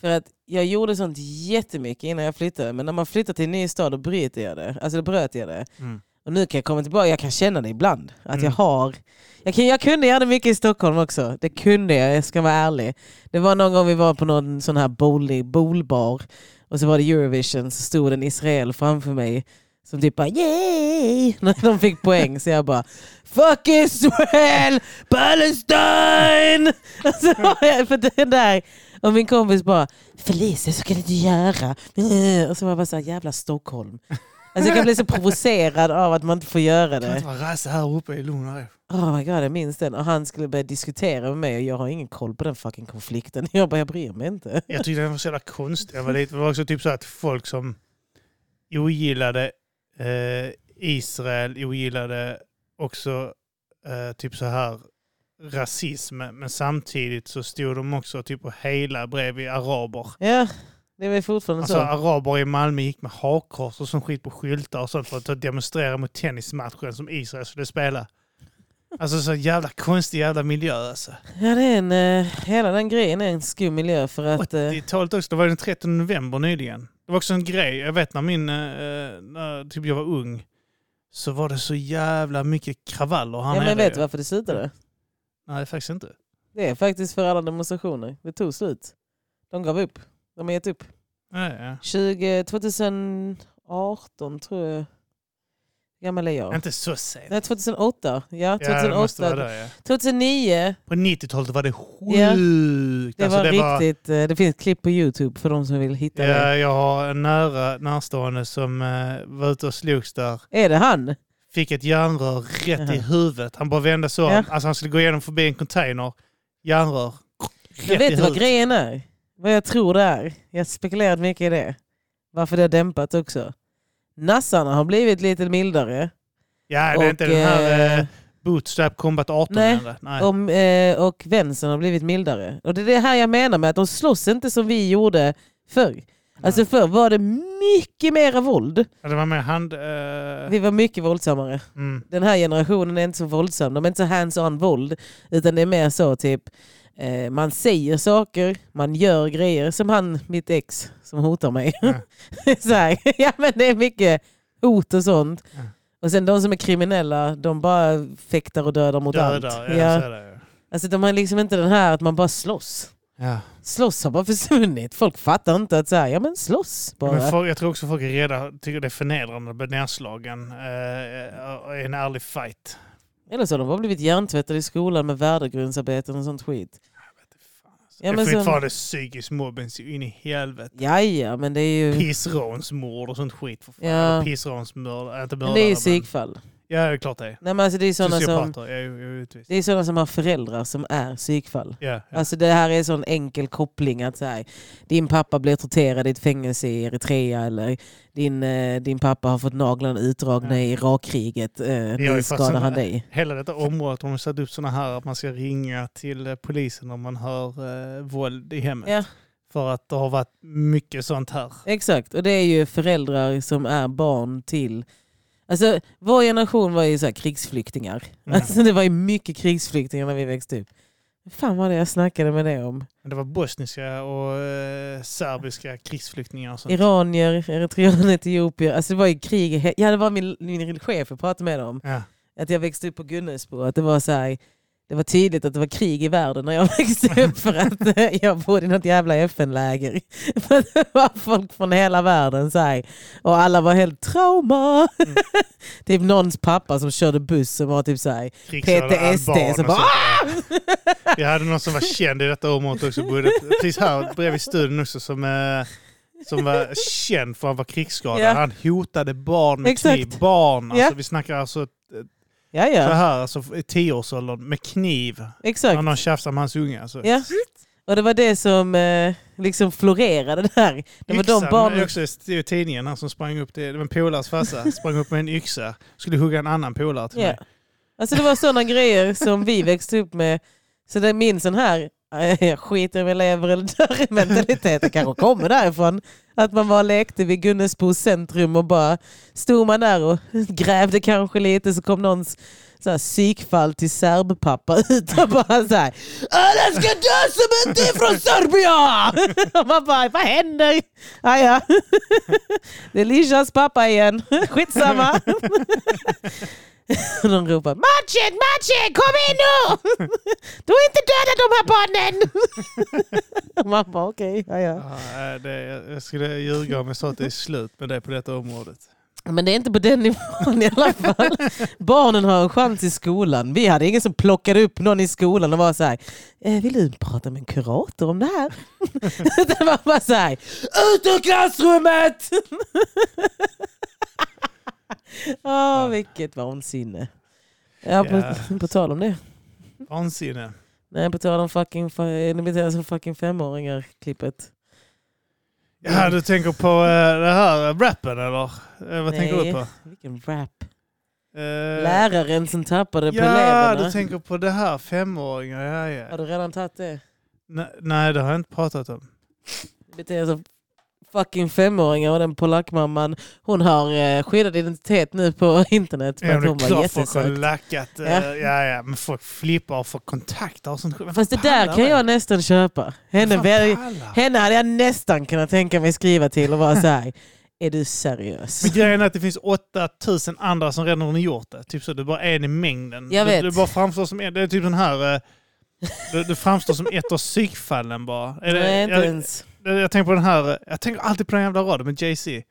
För att jag gjorde sånt jättemycket innan jag flyttade. Men när man flyttar till en ny stad då bryter jag det. Alltså då bröt jag det. Mm. Och nu kan jag komma tillbaka, jag kan känna det ibland. Att Mm. jag har... Jag, jag kunde göra det mycket i Stockholm också. Det kunde jag, jag ska vara ärlig. Det var någon gång vi var på någon sån här bowling, bowlbar. Och så var det Eurovision, så stod en Israel framför mig. Som typ bara yay! När de fick poäng. Så jag bara Fuck Israel! Palestine! Och så var jag för det där. Och min kompis bara Felicia så kan du inte göra. Och så var jag bara så här, jävla Stockholm. Alltså jag kan bli så provocerad av att man inte får göra Kan det. inte vara rasse här uppe i lugn och ro. Oh my god, jag minns den. Och han skulle börja diskutera med mig och jag har ingen koll på den fucking konflikten. Jag bara, jag bryr mig inte. Jag tyckte den var så jävla konstig. Jag det var också typ så att folk som ogillade eh, Israel ogillade också eh, typ så här rasism, men samtidigt så stod de också typ och hela bredvid araber. Ja, det är väl fortfarande Alltså så. araber i Malmö gick med hakkors och sån skit på skyltar och sånt för att demonstrera mot tennismatchen som Israel skulle spela. Alltså så jävla konstig jävla miljö alltså. Ja, det är en, eh, hela den grejen är en skum miljö för att... Eh, 80-talet också, det var den 13 november nyligen. Det var också en grej, jag vet när min, eh, när typ jag var ung, så var det så jävla mycket kravaller här ja, men nere. vet du varför det slutade? Nej, faktiskt inte. Det är faktiskt för alla demonstrationer. Det tog slut. De gav upp. De har gett upp. Ja, ja. 20, 2018 tror jag. Gammal är jag? Inte så sent. Nej, 2008. Ja, Ja, det måste 2008. vara det, ja. 2009. På 90-talet var det sjukt. Ja, Det Alltså, var riktigt... eh, Det finns ett klipp på Youtube för de som vill hitta det. Ja, jag har en nära närstående som eh, var ute och slogs där. Är det han? Fick ett järnrör rätt i Jaha. huvudet. Han bara vände så. Ja. Alltså han skulle gå igenom förbi en container. Järnrör. Rätt Jag vet i du vad grejen är? Vad jag tror det är. Jag har spekulerat mycket i det. Varför det har dämpat också. Nassarna har blivit lite mildare. Ja, det är inte den här eh, eh, Bootstrap Combat 18 nej. Nej. om, eh, och vänstern har blivit mildare. Och det är det här jag menar med att de slåss inte som vi gjorde förr. Alltså förr var det mycket mera våld. Ja, det var mer hand... Eh, Vi var mycket våldsammare. mm. Den här generationen är inte så våldsam. De är inte så hands-on våld. Utan det är mer så typ eh, man säger saker, man gör grejer. Som han, mitt ex, som hotar mig. Ja. så här, ja men det är mycket hot och sånt. Ja. Och sen de som är kriminella, de bara fäktar och dödar mot allt. Dödar, ja, Ja. är det, ja. Alltså de har liksom inte den här att man bara slåss. Ja. Slåss har bara försvunnit. Folk fattar inte att säga ja men slåss bara. Men folk, jag tror också folk är rädda, tycker det är förnedrande att bli nedslagen eh, i en ärlig fight. Eller så har de bara blivit hjärntvättade i skolan med värdegrundsarbeten och sånt skit. Ja, det men är så- fortfarande psykisk mobbing så in i helvete. Ja, ja, men det är ju, Pissrånsmord och sånt skit. För fan. Ja. Pissrånsmördare, inte men mördare. det är ju men- psykfall. Ja, det är klart det är. Nej, men alltså det är sådana som, det är sådana som har föräldrar som är psykfall. Ja, ja. Alltså det här är en sån enkel koppling att så här, din pappa blir torterad i ett fängelse i Eritrea eller din, eh, din pappa har fått naglarna utdragna Ja. i Irakkriget. Eh, nu skadar han dig. Hela detta området har de satt upp sådana här att man ska ringa till eh, polisen om man hör eh, våld i hemmet. För att det har varit mycket sånt här. exakt. Och det är ju föräldrar som är barn till... Alltså vår generation var ju så krigsflyktingar. Mm. Alltså det var ju mycket krigsflyktingar när vi växte upp. Vad fan var det jag snackade med det om? Det var bosniska och eh, serbiska krigsflyktingar och sånt. Iranier, eritreaner, etiopier. Alltså det var ju krig. Ja, det var min, min chef jag pratade med dem. Ja. Att jag växte upp på Gunnesbo. Att det var så här, det var tydligt att det var krig i världen när jag växte upp för att eh, jag bodde i något jävla FN-läger. Det var folk från hela världen så här, och alla var helt trauma. Mm. typ någons pappa som körde buss som var typ så här, PTSD. och bara, ja. Vi hade någon som var känd i detta området också. Bodde precis här bredvid studion också som, eh, som var känd för att han var krigsskadad. Ja. Han hotade barn med Exakt. kniv. Barn, alltså, vi snackar alltså ja så ja, här, alltså i tioårsåldern med kniv. exakt. När någon tjafsar med hans unge. Alltså. Ja. Och det var det som eh, liksom florerade där. Det var Yxan de barnen... också i tidningen, han som sprang upp, det, det var en polares farsa, sprang upp med en yxa. Skulle hugga en annan polare till Ja. mig. Alltså det var sådana grejer som vi växte upp med. Så det är min sån här jag skiter om jag lever eller dör i mentaliteten kanske kommer därifrån. Att man bara lekte vid Gunnesbos centrum och bara stod man där och grävde kanske lite så kom någons så här, psykfall till serbpappa utan bara så här äh, Alla ska dö som inte är från Serbien! Och man bara, vad händer? Ah, ja. Det är Lishas pappa igen, skitsamma. Och de ropar Machen, Machen, kom in nu! Du har inte dödat de här barnen! Och man bara okej, ja, ja. Ja, det, jag skulle ljuga om jag sa att det är slut med det på detta området. Men det är inte på den nivån i alla fall. Barnen har en chans i skolan. Vi hade ingen som plockade upp någon i skolan och var så här, eh, vill du prata med en kurator om det här? det var bara så här, ut ur klassrummet! Åh, vilket vansinne. Ja, på, Ja. på tal om det. Vansinne. Nej, på tal om fucking, fa- ni beter er som fucking femåringar, klippet. Ja, du tänker på eh, det här rappen eller? Eh, vad tänker du Nej. på? Vilken rap. Eh, Läraren som tappade på Ja, eleverna. du tänker på det här, femåringar. Ja, ja. Har du redan tagit det? Nej, nej, det har jag inte pratat om. beter sig som fucking femåringar och den polackmamman hon har eh, skyddad identitet nu på internet för Ja, att hon var jättesöt. lackat. eh, Ja. Ja. Ja, men folk flippar och får kontakter och sånt. Vem Fast det där kan jag nästan köpa. Henne, väl- henne hade jag nästan kunnat tänka mig skriva till och vara så här. Är du seriös? Men grejen är att det finns 8000 andra som redan har gjort det. Typ så, är bara en i mängden. Jag Du, vet. du bara framstår som en. Det är typ den här... eh, Du, du framstår som ett av psykfallen bara. Det, Nej, inte jag, ens jag, tänker på den här... Jag tänker alltid på den jävla raden med Jay-Z.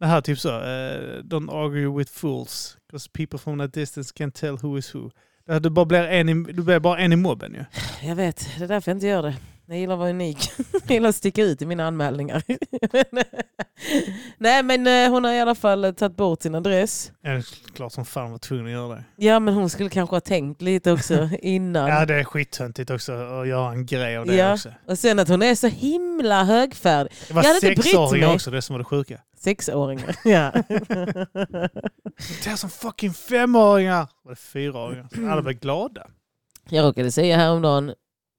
Det här typ så. uh, don't argue with fools. Because people from that distance can tell who is who. Du, bara blir en i, du blir bara en i mobben ju. Jag vet, det är därför jag inte gör det. Jag gillar att vara unik. Jag gillar att sticka ut i mina anmälningar. Nej men eh, hon har i alla fall eh, tagit bort sin adress. Ja, det är klart som fan var tvungen att göra det. Ja men hon skulle kanske ha tänkt lite också innan. Ja, det är skittöntigt också att göra en grej av det Ja. också. Och sen att hon är så himla högfärdig. Det var sexåringar också, det som var det sjuka. Sexåringar. Ja. Det är som fucking femåringar! Var det fyraåringar? Alla blev glada. Jag råkade säga häromdagen,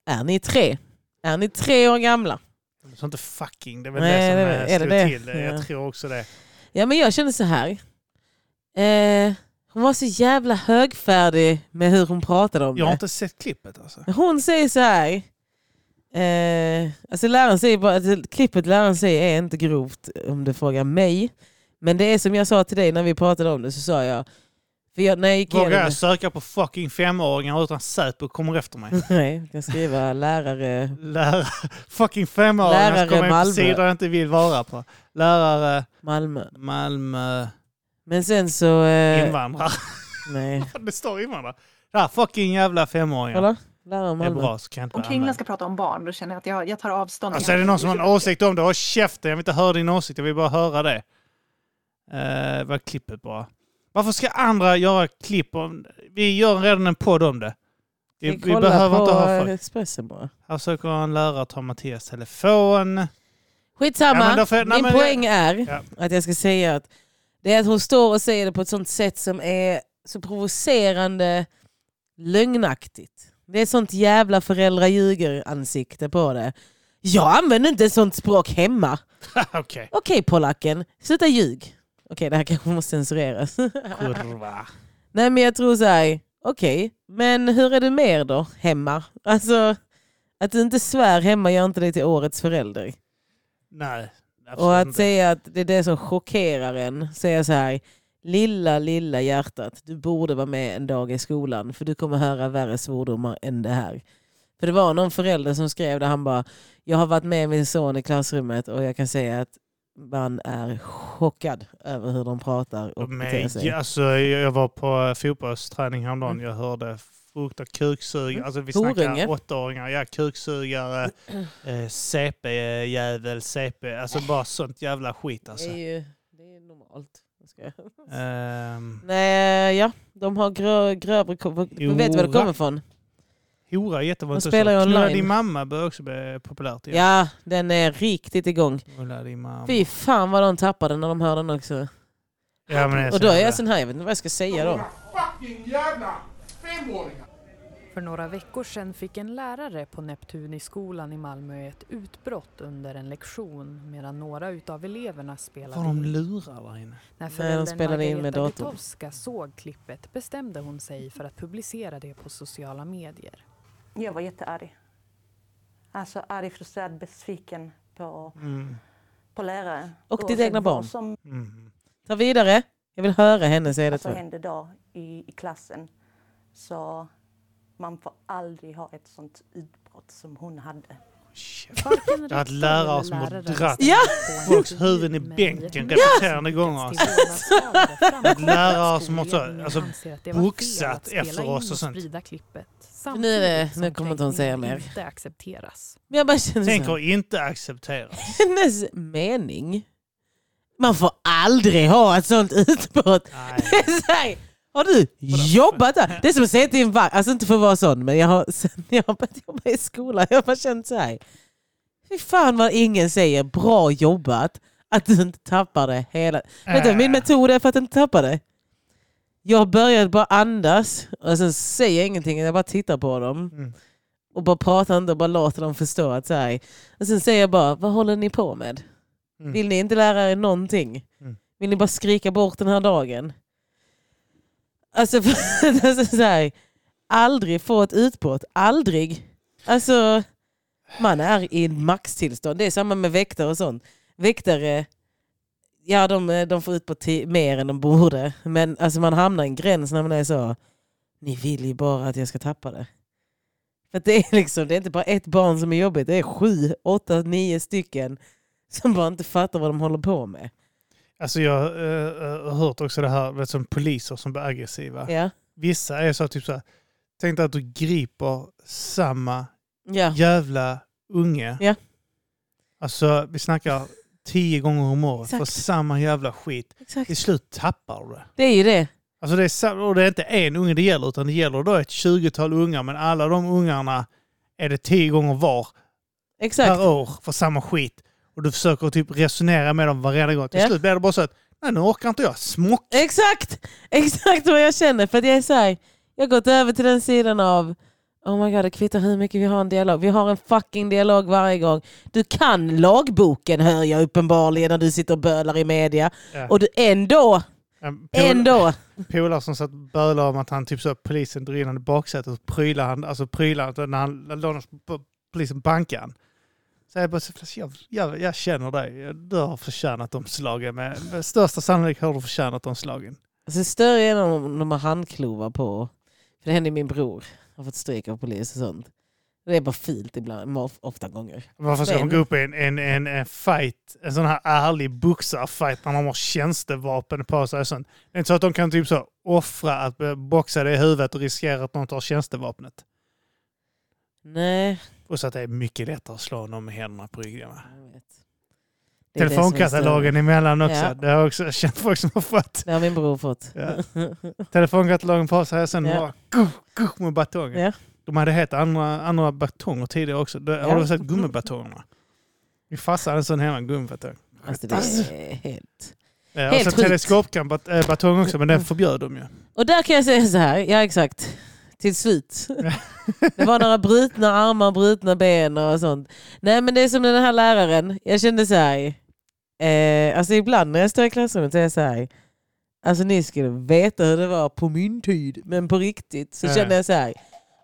är ni tre? Är ni tre år gamla? De sa inte fucking, det är väl Nej, det som det- eh, är det det? till det. Jag Ja. tror också det. Ja men jag känner så här. Eh, hon var så jävla högfärdig med hur hon pratade om Jag har det. inte sett klippet alltså. Hon säger så här. Eh, alltså läraren säger bara att klippet läraren säger är inte grovt om du frågar mig. Men det är som jag sa till dig när vi pratade om det så sa jag. För jag, när jag gick Vågar igenom jag söka på fucking femåringar utan Säpo kommer efter mig? Nej, jag kan skriva lärare. Lärare, fucking femåringar Lärare kommer in på Malmö. sidor jag inte vill vara på. Lärare, Malmö. Malmö, Men sen så... Eh, invandrare. nej. det står invandrare. Där, fucking jävla femåringar. Kolla. Lärare Det är Malmö. bra, så kan jag inte Om kringlan ska prata om barn, då känner jag att jag, jag tar avstånd. Alltså är det någon som har en åsikt om det, håll käften. Jag vill inte höra din åsikt, jag vill bara höra det. Uh, var klippet bara. Varför ska andra göra klipp om... Vi gör redan en podd om det. Vi, Vi, behöver inte ha eh, folk. Expressen bara. Här försöker en lärare ta Mattias telefon. Skitsamma. Ja, därför- nej, Min men- poäng är Ja. att jag ska säga att det är att hon står och säger det på ett sånt sätt som är så provocerande lögnaktigt. Det är sånt jävla föräldraljuger-ansikte på det. Jag använder inte sånt språk hemma. Okej. Okej polacken, sluta ljug. Okej det här kanske måste censureras. Kurva. Nej men jag tror så här, okej, men hur är det mer då hemma? Alltså, att du inte svär hemma gör inte dig till årets förälder. Nej. Och att inte. säga att det är det som chockerar en, säga så här, lilla, lilla hjärtat, du borde vara med en dag i skolan för du kommer höra värre svordomar än det här. För det var någon förälder som skrev det, han bara, jag har varit med min son i klassrummet och jag kan säga att man är chockad över hur de pratar och beter Men, sig. ja, alltså, jag var på fotbollsträning häromdagen. Mm. Jag hörde frukt och kuksug. Mm. Alltså vi Horunge. snackar åttaåringar. Ja, kuksugare, eh, CP-jävel, CP. Alltså bara sånt jävla skit alltså. Det är ju det är normalt. Ehm, Nej, ja, de har grö, grövre... Du vet var det kommer ifrån? Hora är jättevanligt. De spelar ju. Knulla online. din mamma börjar också bli populärt igen. Ja, den är riktigt igång. Knulla din mamma. Fy fan vad de tappade när de hör den också. Ja, men Och då är jag sån här, jag vet inte vad jag ska säga då. fucking jävla femåringar! För några veckor sedan fick en lärare på Neptuniskolan i Malmö ett utbrott under en lektion medan några utav eleverna spelade Får de in. lurar där inne? När de föräldern spelade in med Margareta datorn. Såg klippet bestämde hon sig för att publicera det på sociala medier. Jag var jättearg. Alltså arg, frustrerad, besviken på, Mm. på lärare. Och ditt egna barn. Som Mm. Ta vidare. Jag vill höra henne säga det. alltså, jag. hände då i, i klassen. Så man får aldrig ha ett sånt utbrott som hon hade. Jag har haft rektor lärare eller som har läraren dratt Ja! folks huvuden i bänken repeterande gånger, att som också, skolledningen alltså, att boxat att efter oss och sånt. Nu är det- samtidigt nu kommer inte hon säga mer. inte accepteras. Men jag bara känner Tänker inte acceptera. Hennes mening. Man får aldrig ha ett sånt utbrott. Har du jobbat där? Det är som att säga till en vakt, alltså inte för att vara sån, men jag har, sen jag har börjat jobba i skolan, jag har känt så här. Fy fan vad ingen säger bra jobbat, att du inte tappar det hela... Vet du min Äh. metod är för att inte tappa det? Jag började bara andas och sen säger jag ingenting, jag bara tittar på dem. Mm. Och bara pratar inte och bara låter dem förstå att så här. Och sen säger jag bara, vad håller ni på med? Mm. Vill ni inte lära er någonting? Mm. Vill ni bara skrika bort den här dagen? Alltså, alltså så här, aldrig få ett utbrott. Aldrig. Alltså, man är i maxtillstånd. Det är samma med väktare och sånt. Väktare, ja de, de får utbrott mer än de borde. Men alltså, man hamnar i en gräns när man är så, ni vill ju bara att jag ska tappa det. För det är liksom, det är inte bara ett barn som är jobbigt, det är sju, åtta, nio stycken som bara inte fattar vad de håller på med. Alltså jag eh, har hört också det här vet, som poliser som blir aggressiva. Ja, Vissa är så typ så här, tänk dig att du griper samma ja. jävla unge. Ja. Alltså vi snackar tio gånger om året för Exakt. samma jävla skit. exakt. Till slut tappar du det. Det är ju det. Alltså det är, sam- och det är inte en unge det gäller utan det gäller då ett 20-tal ungar men alla de ungarna är det tio gånger var Exakt. per år för samma skit. Och du försöker typ resonera med dem varenda gång. Till Ja. slut blir det bara så att nej nu orkar inte jag. Smock! Exakt! Exakt vad jag känner. För att jag är så här, jag har gått över till den sidan av Oh my god, det kvittar hur mycket vi har en dialog. Vi har en fucking dialog varje gång. Du kan lagboken hör jag uppenbarligen när du sitter och bölar i media. Ja. Och du ändå, En pol- ändå. polare som satt och bölade om att han typ så polisen drog in honom i baksätet och prylade han, alltså prylade när han låg på polisen bankade han. Så jag bara, så, "Fast jag, jag, jag känner dig, du har förtjänat de slagen. Med, med största sannolikhet har du förtjänat de slagen. Alltså större är om de har handklovar på. För det hände min bror. Han har fått stryk av polis och sånt. Det är bara fult ibland, of- ofta gånger. Varför ska Men- de gå upp i en, en, en, en fight, en sån här ärlig boxarfight när de har tjänstevapen på sig? Sånt. Det är inte så att de kan typ så offra att boxa det i huvudet och riskera att någon tar tjänstevapnet. Nej, Och så att det är mycket lättare att slå någon med händerna på ryggen. va? Telefonkatalogen emellan också. Ja. Det har jag också känt folk som har fått. Det har min bror fått. Ja. Telefonkatalogen på sig och sen Ja. bara guh, guh, med batongen. Ja. De hade helt andra, andra batonger tidigare också. Det, Ja. Har du sett gummibatongerna? Min farsa hade en sån hemma, en gummibatong. Alltså det är helt... Ja, och Helt sen sjukt. teleskopbatong också, men den förbjöd de ju. Och där kan jag säga så här, ja exakt. Till slut. Det var några brutna armar, brutna ben och sånt. Nej men det är som den här läraren. Jag kände så här. Eh, alltså ibland när jag står i klassrummet så är jag så här. Alltså ni skulle veta hur det var på min tid. Men på riktigt så kände jag så här.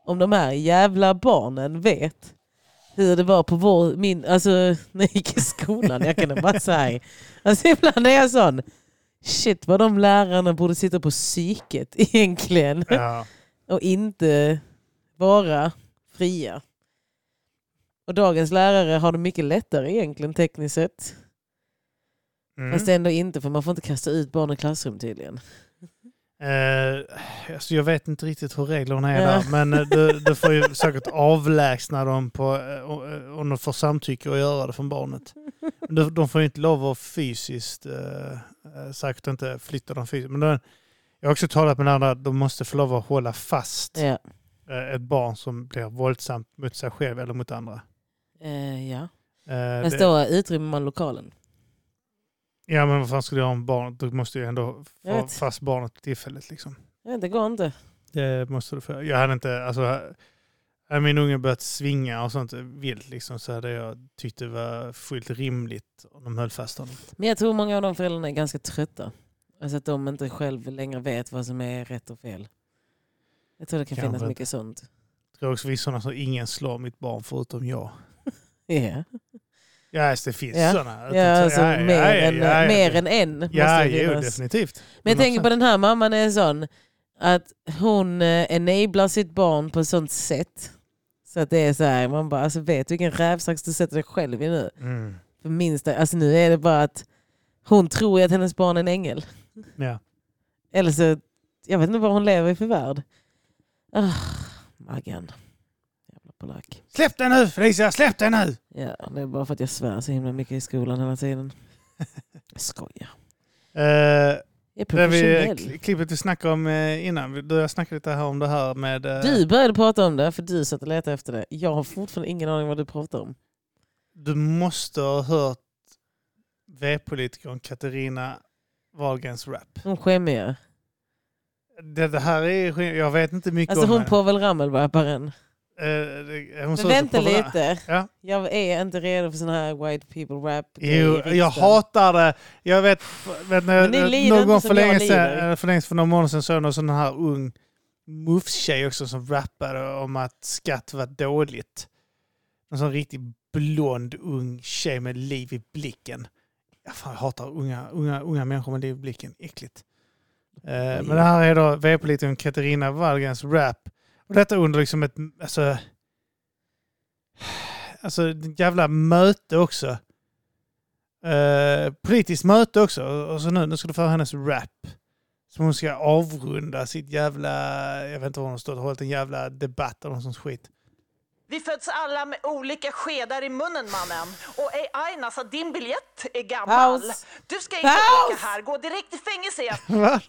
Om de här jävla barnen vet hur det var på vår, min, alltså när jag gick i skolan. Jag kan bara säga. Alltså ibland är jag sån. Shit vad de lärarna borde sitta på psyket egentligen. Ja. Och inte vara fria. Och dagens lärare har det mycket lättare egentligen tekniskt sett. Mm. Fast ändå inte för man får inte kasta ut barn i klassrum tydligen. Eh, alltså jag vet inte riktigt hur reglerna är Ja. där, men eh, du, du får ju säkert avlägsna dem på, eh, eh, om de får samtycke att göra det från barnet. De, de får ju inte lov att fysiskt, eh, säkert inte flytta dem fysiskt. Men de, jag har också talat med att de måste få lov att hålla fast Ja. eh, ett barn som blir våldsamt mot sig själv eller mot andra. Eh, ja. Eh, det- då utrymmer man lokalen. Ja men vad fan ska du göra om barnet? Du måste ju ändå få fast barnet tillfälligt liksom. Vet, det går inte. Det måste du få. Jag hade inte, alltså, hade min unge börjat svinga och sånt vilt liksom, så hade jag tyckt det var fullt rimligt om de höll fast honom. Men jag tror många av de föräldrarna är ganska trötta. Alltså att de inte själv längre vet vad som är rätt och fel. Jag tror det kan Kanske finnas mycket sånt. Jag tror också det finns sådana som ingen slår mitt barn förutom jag. Ja, Ja, alltså, det finns Ja. sådana. ja, alltså, mer, än, mer än en Ja, jo, definitivt. Men jag tänker 100%. på den här mamman är sån att hon eh, enablar sitt barn på ett sånt sätt. Så att det är så här, man bara, alltså vet du vilken rävsax du sätter dig själv i nu? Mm. För minsta, alltså nu är det bara att hon tror att hennes barn är en ängel. Ja. Eller så, jag vet inte vad hon lever i för värld. Ah, Maggan. Jävla polack. Släpp den nu Felicia, släpp den nu! Ja, det är bara för att jag svär så himla mycket i skolan hela tiden. Jag skojar. Uh, Jag är vi, klippet vi snackade om eh, innan, du och jag snackade lite här om det här med... eh, Du började prata om det för du satt och letade efter det. Jag har fortfarande ingen aning vad du pratar om. Du måste ha hört V-politikern Katarina Wahlgrens rap. Hon skämmiga. Det, det här är Jag vet inte mycket Alltså om hon henne. Povel Ramel-rapparen. Eh, Men vänta lite. Ja. Jag är inte redo för sån här white people rap. Jo, jag hatar det. Jag vet, vet lider någon gång som för länge sedan, eh, för länge för några månader sedan såg jag någon sån här ung mufs-tjej också som rappade om att skatt var dåligt. En sån riktigt blond ung tjej med liv i blicken. Jag, fan, jag hatar unga, unga, unga människor med blicken. Äckligt. Eh, men det här är då V-politikern Katarina Wallgrens rap. Och detta under liksom ett, alltså, alltså ett jävla möte också. Eh, politiskt möte också. Och så nu, nu ska du få hennes rap. Som hon ska avrunda sitt jävla, jag vet inte vad hon har stått och hållit en jävla debatt eller någon sån skit. Vi föds alla med olika skedar i munnen mannen. Och ej Aina, att din biljett är gammal. Paus. Du ska inte Paus. åka här, gå direkt till fängelse. Va?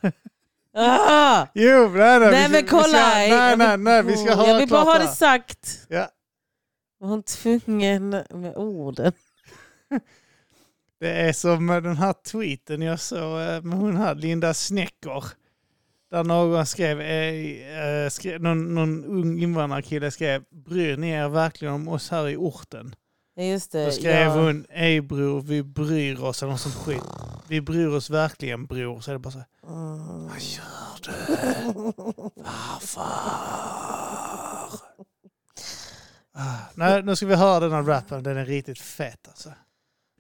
Ah! Jo, nej, nej, Nej vi men ska, vi kolla! ska, nej, nej, nej, vi ska höra Jag vill bara ha det sagt. Ja. Var hon tvungen med orden? Det är som den här tweeten jag såg eh, med hon här Linda Snäcker. Där någon skrev, eh, eh, skrev någon, någon ung invandrarkille skrev Bryr ni er verkligen om oss här i orten? Just det. Då skrev ja. hon Ej bror, vi bryr oss eller något sånt skit. Vi bryr oss verkligen bror. Så är det bara så här, Mm. Vad gör du? Varför? Ah, nej, nu ska vi höra den här rappen. Den är riktigt fet alltså.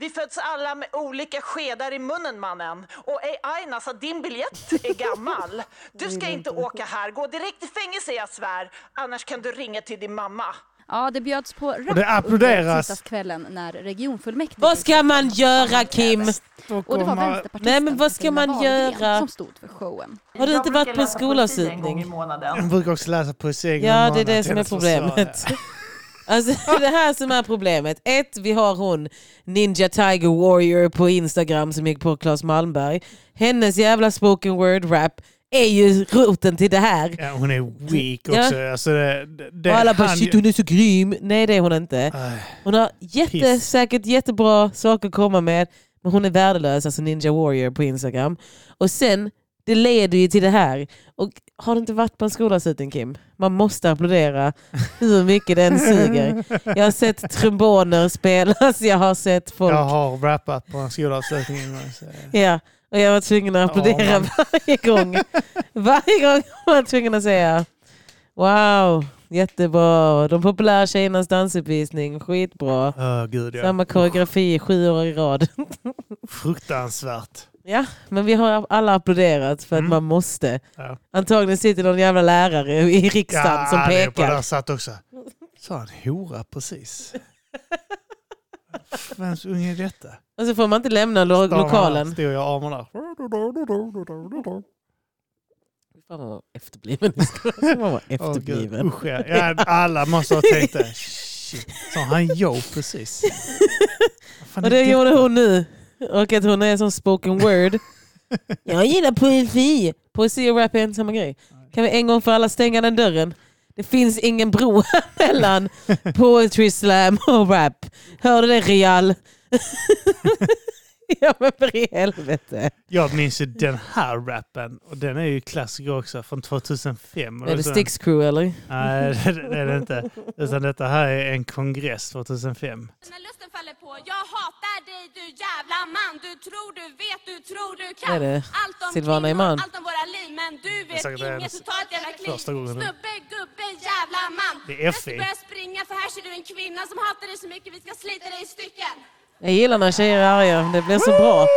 Vi föds alla med olika skedar i munnen mannen. Och ej Aina, att din biljett är gammal. Du ska inte åka här, gå direkt till fängelse jag svär. Annars kan du ringa till din mamma. Ja, det bjöds på rap det applåderas. under tisdagskvällen när regionfullmäktige... Vad ska man göra Kim? Och det var vänsterpartisten Nej, men vad ska man Wahlgren göra? som stod för showen. Har du inte varit på i skolavslutning? månaden. Jag brukar också läsa poesi. en gång i Ja, det är månaden det som är problemet. Alltså det här som är problemet. Ett, vi har hon Ninja Tiger Warrior på Instagram som gick på Claes Malmberg. Hennes jävla spoken word rap är ju roten till det här. Ja, hon är weak Ja. också. Alltså, det, det, alla bara shit hon är så grym. Nej det är hon inte. Hon har jätte, säkert jättebra saker att komma med. Men hon är värdelös, alltså Ninja Warrior på Instagram. Och sen, det leder ju till det här. Och har du inte varit på en skolavslutning Kim? Man måste applådera hur mycket den suger. Jag har sett tromboner spelas, jag har sett folk... Jag har rappat på en skolavslutning. Ja, och jag var tvungen att applådera man. varje gång. Varje gång var jag tvungen att säga Wow, jättebra. De populära tjejernas dansuppvisning, skitbra. Åh gud ja. Samma koreografi sju år i rad. Fruktansvärt. Ja, men vi har alla applåderat för att Mm. man måste. Ja. Antagligen sitter någon jävla lärare i riksdagen som det är på pekar. där satt också. Sa en hora precis. Vems unge är detta? Och så får man inte lämna lo- Står han här, lokalen. Står jag armen där. Fan vad efterbliven. Man var Åh, gud. efterbliven. Usch, ja. ja, alla måste ha tänkt det. Shit. Sa han jo precis? Vad fan Och är det detta? gjorde hon nu. Och att hon är som spoken word. Jag gillar poesi. Poesi och rap är inte samma grej. Kan vi en gång för alla stänga den dörren? Det finns ingen bro mellan poetry slam och rap. Hör du det Real? ja men för i helvete. Jag minns ju den här rappen och den är ju klassiker också från 2005. Är det Styx Crew eller? Nej, det är det inte. Utan detta här är en kongress 2005. När lusten faller på Jag hatar dig du jävla man Du tror du vet, du tror du kan Är det Allt om Silvana kvinnor, allt om våra liv Men du vet inget så ta ett jävla kliv första gången. Snubbe, gubbe, jävla man Det är Jag ska FI. börja springa för här ser du en kvinna som hatar dig så mycket Vi ska slita dig i stycken Jag gillar när tjejer är arga, det blir så bra.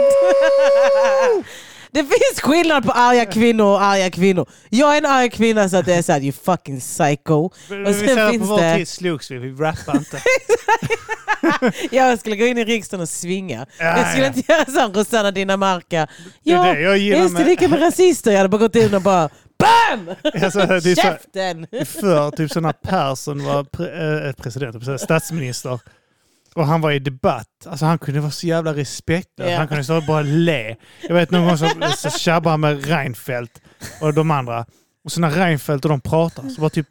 Det finns skillnad på arga kvinnor och arga kvinnor. Jag är en arg kvinna så att det är såhär you fucking psycho. Och vi sen på finns vår det... tid slogs vi, vi rappar inte. Jag skulle gå in i riksdagen och svinga. Ja, jag skulle ja. inte göra som Rosanna Dinamarca. Det är Ja, det jag gillar just det, med- lika med rasister. Jag hade bara gått in och bara BAM! Alltså, det är så- Käften! För typ så när Persson var pre, äh, president, statsminister och han var i debatt. Alltså han kunde vara så jävla respektlös. Ja. Han kunde stå och bara le. Jag vet någon gång så, så tjabbade han med Reinfeldt och de andra. Och så när Reinfeldt och de pratar så bara typ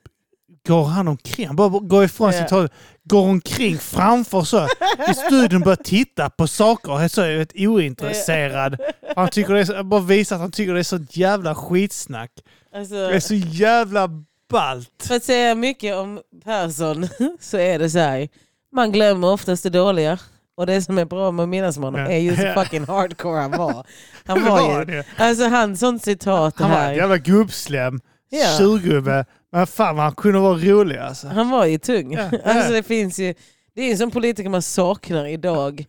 går han omkring, han bara går ifrån Ja. sitt håll, går omkring framför så i studion börjar titta på saker och är så vet, ointresserad. Han tycker det är bara visar att han tycker det är så jävla skitsnack. Alltså, Det är så jävla ballt. För att säga mycket om Persson så är det så här. Man glömmer oftast det dåliga. Och det som är bra med att minnas honom är just hur Ja. fucking hardcore han var. Han var ju, han ju. alltså han sånt citat det Han var här. en jävla gubbslem, Ja. surgubbe. Men fan han kunde vara rolig alltså. Han var ju tung. Ja. Alltså det finns ju, det är ju en sån politiker man saknar idag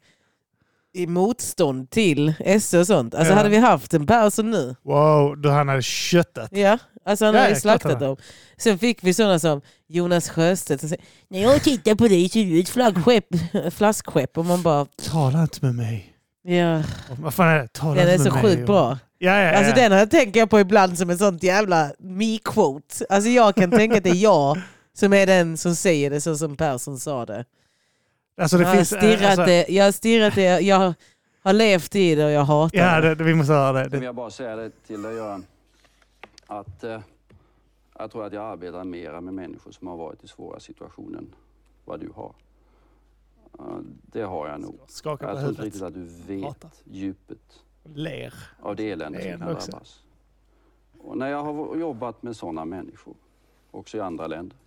i motstånd till S och sånt. Alltså Ja. hade vi haft en Persson nu, Wow, då han hade köttat. ja, alltså han Ja, hade ju slaktat dem. Sen fick vi sådana som Jonas Sjöstedt som säger när jag tittar på dig så är du ett flaggskepp, flaskskepp och man bara Tala inte med mig. ja, Vad fan är det? Tala den är inte så sjukt bra. Ja, ja, ja. Alltså den här tänker jag på ibland som en sånt jävla me-quote. Alltså jag kan tänka att det är jag som är den som säger det så som Persson sa det. Alltså det jag, finns... stirrat alltså, det, jag har stirrat det, jag har levt i det och jag hatar Ja, det. det, vi måste höra det. Det. jag bara säga det till dig Göran, att eh, jag tror att jag arbetar mera med människor som har varit i svåra situationer än vad du har. Eh, det har jag nog. Skaka på Jag tror inte riktigt att du vet Prata. djupet Ler. av det elände som kan också. drabbas. Och när jag har jobbat med sådana människor, också i andra länder,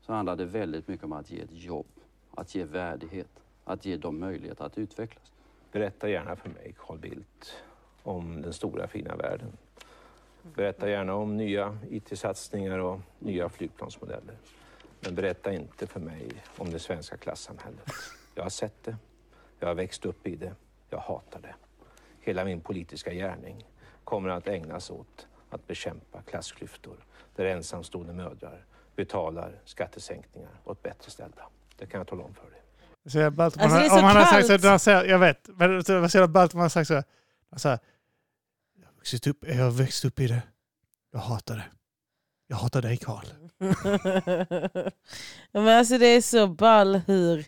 så handlar det väldigt mycket om att ge ett jobb, att ge värdighet, att ge dem möjlighet att utvecklas. Berätta gärna för mig, Carl Bildt, om den stora fina världen. Berätta gärna om nya IT-satsningar och nya flygplansmodeller. Men berätta inte för mig om det svenska klassamhället. Jag har sett det, jag har växt upp i det, jag hatar det. Hela min politiska gärning kommer att ägnas åt att bekämpa klassklyftor där ensamstående mödrar betalar skattesänkningar åt bättre ställda. Det kan jag tala om för dig. Så jag, Alltså, man, det är så om han har sagt så, säger, jag vet, men ballt om han har sagt så. Har vuxit upp, jag har växt upp i det. Jag hatar det. Jag hatar dig Karl. Men alltså det är så ball hur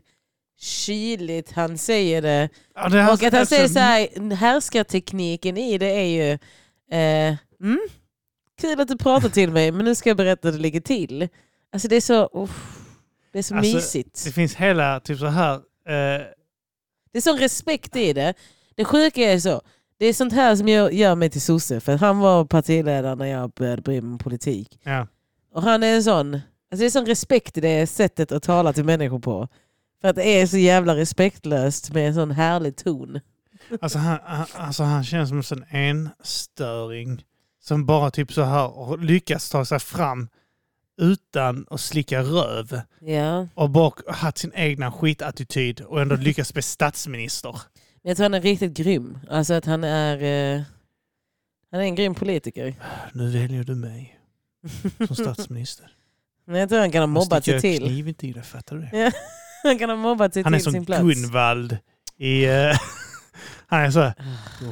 kyligt han säger det. Ja, det och att han alltså, säger så här, härskartekniken i det är ju, eh, mm, kul att du pratar till mig men nu ska jag berätta hur det ligger till. Alltså det är så, uff, det är så Alltså, mysigt. Det finns hela, typ så här. Eh, Det är sån respekt i det. Det sjuka är så, det är sånt här som gör, gör mig till sosse. För han var partiledare när jag började bry mig om politik. ja. Och han är en sån, alltså det är sån respekt i det sättet att tala till människor på. För att det är så jävla respektlöst med en sån härlig ton. Alltså han, han, alltså han känns som en sån enstöring som bara typ så här har lyckats ta sig fram utan att slicka röv Ja. och bara haft sin egna skitattityd och ändå lyckats bli statsminister. Men jag tror han är riktigt grym. Alltså att han är, eh, han är en grym politiker. Nu väljer du mig som statsminister. Men jag tror han kan ha mobbat sig jag till. kniv i det, fattar du det? Han kan ha mobbat sig Han är till som sin plats. Gunvald i... eh, han är så här,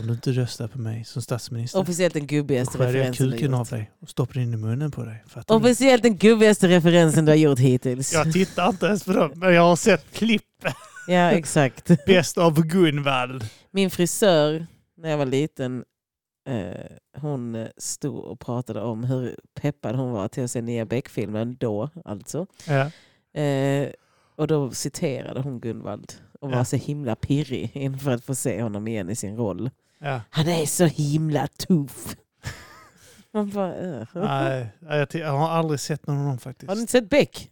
om du inte röstar på mig som statsminister Officiellt den gubbigaste jag referensen du kuken har av dig och stoppar in i munnen på dig. Fattar du? Officiellt den gubbigaste referensen du har gjort hittills. Jag tittar inte ens på dem, men jag har sett klipp. Ja, exakt. Bäst av Gunvald. Min frisör, när jag var liten, eh, hon stod och pratade om hur peppad hon var till att se nya Beck-filmen då, alltså. Ja. Eh, och då citerade hon Gunvald och var Ja. så himla pirrig inför att få se honom igen i sin roll. Ja. Han är så himla tuff. Man bara, "Ugh." Nej, jag, jag har aldrig sett någon av dem faktiskt. Har du inte sett Beck?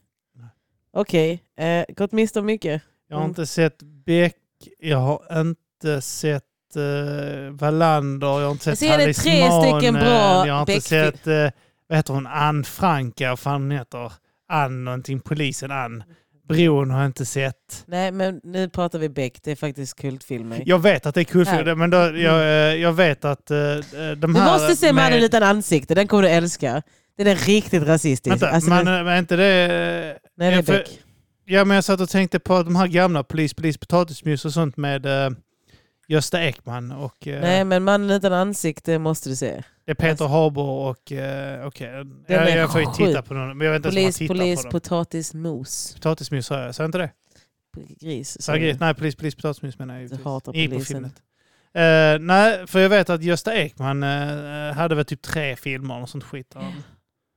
Okej, eh, gått miste om mycket. Jag har Mm. inte sett Beck, jag har inte sett uh, Wallander, jag har inte Jag sett ser det tre stycken bra Jag har inte Beck-fi- sett, uh, vad heter hon, Ann Franka, vad fan hon heter. Ann någonting, polisen Ann. Bron har jag inte sett. Nej, men nu pratar vi Beck. Det är faktiskt kultfilmer. Jag vet att det är kul, Här. för men då, jag, eh, jag vet att uh, de Du här... måste se Mannen med- utan ansikte. Den kommer du älska. Den är riktigt rasistisk. Vänta, Alltså, man, men är inte det... Nej, det är Beck. Ja, men jag satt och tänkte på de här gamla Polis, polis, potatismos och sånt med uh, Gösta Ekman och uh, Nej, men Mannen utan ansikte måste du se. det är Peter Haber och... Uh, Okej, Den jag, är jag får ju titta på någon, men jag vet inte ens Polis, om man polis, på dem. potatismos. Sa jag, sa jag inte det? Gris. Sa jag gris? Nej, polis, polis, potatismos menar jag Du givetvis. hatar I på polisen. filmet. Eh, nej, för jag vet att Gösta Ekman eh, hade väl typ tre filmer och sånt skit.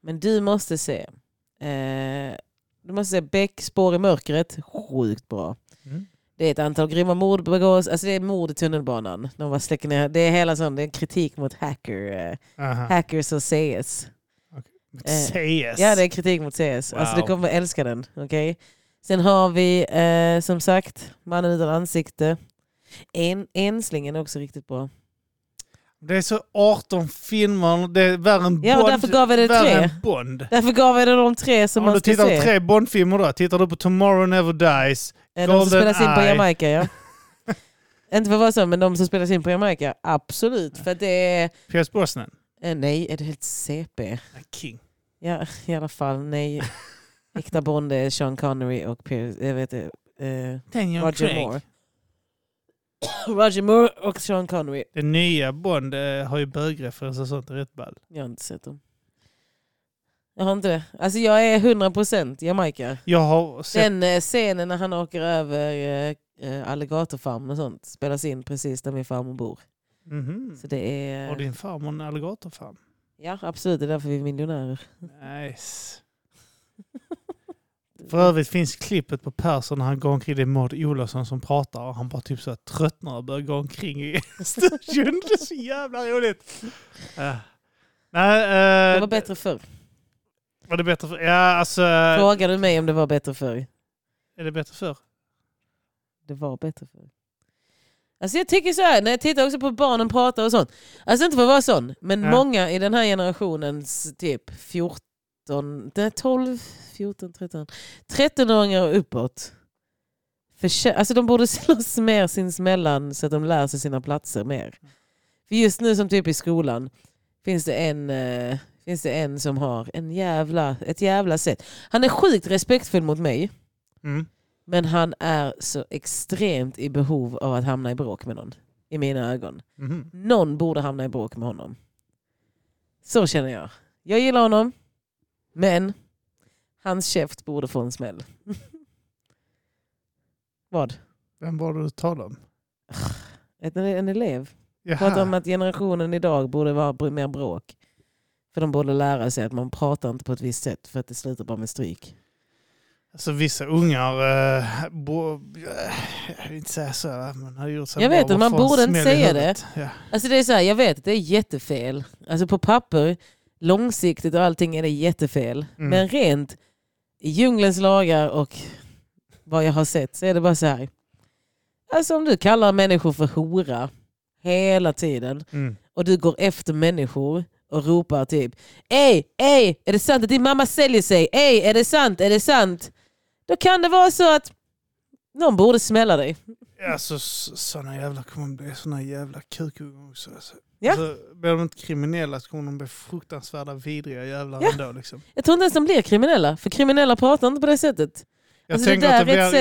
Men du måste se Eh, du måste säga Beck, Spår i mörkret. Sjukt bra. Mm. Det är ett antal grymma mord begås. Alltså det är mord i tunnelbanan. De var släcker ner. Det är hela sån, det är kritik mot hacker, eh, Aha. hackers och CS. Eh, CS? Ja, det är kritik mot CS. Alltså du Wow. kommer älska den. okej? Sen har vi eh, som sagt Mannen utan ansikte. En, enslingen är också riktigt bra. Det är så 18 filmer, det är värre än Ja, Bond. och därför gav jag det tre. Bond. Därför gav jag det de tre som Om man du ska tittar se. på tre Bond-filmer då, tittar du på Tomorrow Never Dies, Eh, De som spelas in på Eye. Jamaica ja. Inte för att vara så, men de som spelas in på Jamaica, absolut. För det är... Pierce Brosnan. Eh, nej, är det helt CP? King. Ja, i alla fall. Nej. Äkta Bond är Sean Connery och Pierce, jag vet eh, Roger Craig. Moore. Roger Moore och Sean Connery. Det nya Bond eh, har ju bögreferenser och sånt, det är rätt ball. Jag har inte sett dem. Jag har inte det. Alltså jag är 100% Jamaica. Jag har sett... Den eh, scenen när han åker över eh, alligatorfarmen och sånt spelas in precis där min farmor bor. Mhm. Så det är... Har din farmor en alligatorfarm? Ja absolut, det är därför vi är miljonärer. Nice. För övrigt finns klippet på Persson när han går omkring. Det är Maud Olofsson som pratar och han bara typ så tröttnar och börjar gå omkring i studion. Det är så jävla roligt. Ja. Nej, eh, Det var bättre förr. Var det bättre för? Ja, alltså... Frågar du mig om det var bättre förr? Är det bättre för? Det var bättre förr. Alltså jag tycker så här, när jag tittar också på barnen pratar och sånt. Alltså inte för att vara sån, men Ja. många i den här generationens typ 14, nej, 12, 14, 13, 13-åringar och uppåt. Förtjä- alltså de borde slåss mer sinsemellan så att de lär sig sina platser mer. För just nu som typ i skolan finns det en, eh, finns det en som har en jävla, ett jävla sätt. Han är sjukt respektfull mot mig. Mm. Men han är så extremt i behov av att hamna i bråk med någon. I mina ögon. Mhm. Någon borde hamna i bråk med honom. Så känner jag. Jag gillar honom. Men hans käft borde få en smäll. Vad? Vem var det du talade om? En, en elev. Jaha. Pratar om att generationen idag borde vara mer bråk. För de borde lära sig att man pratar inte på ett visst sätt för att det slutar bara med stryk. Alltså vissa ungar, eh, bo, eh, jag vill inte säga så, men har gjort så Jag vet att man borde inte säga det. Ja. Alltså det är så här, jag vet att det är jättefel. Alltså på papper, långsiktigt och allting är det jättefel. Mm. Men rent i djungelns lagar och vad jag har sett så är det bara så här. Alltså om du kallar människor för hora hela tiden Mm. och du går efter människor och ropar typ Ey, ey, är det sant att din mamma säljer sig? Ey, är det sant? Är det sant? Då kan det vara så att någon borde smälla dig. Alltså sådana jävla kommer bli såna jävla kukungar också. Alltså. Ja. Alltså, blir de inte kriminella så kommer de bli fruktansvärda vidriga jävlar Ja. ändå. Liksom. Jag tror inte ens de blir kriminella, för kriminella pratar inte på det sättet. Jag Alltså, tänker, att, det blir, jag att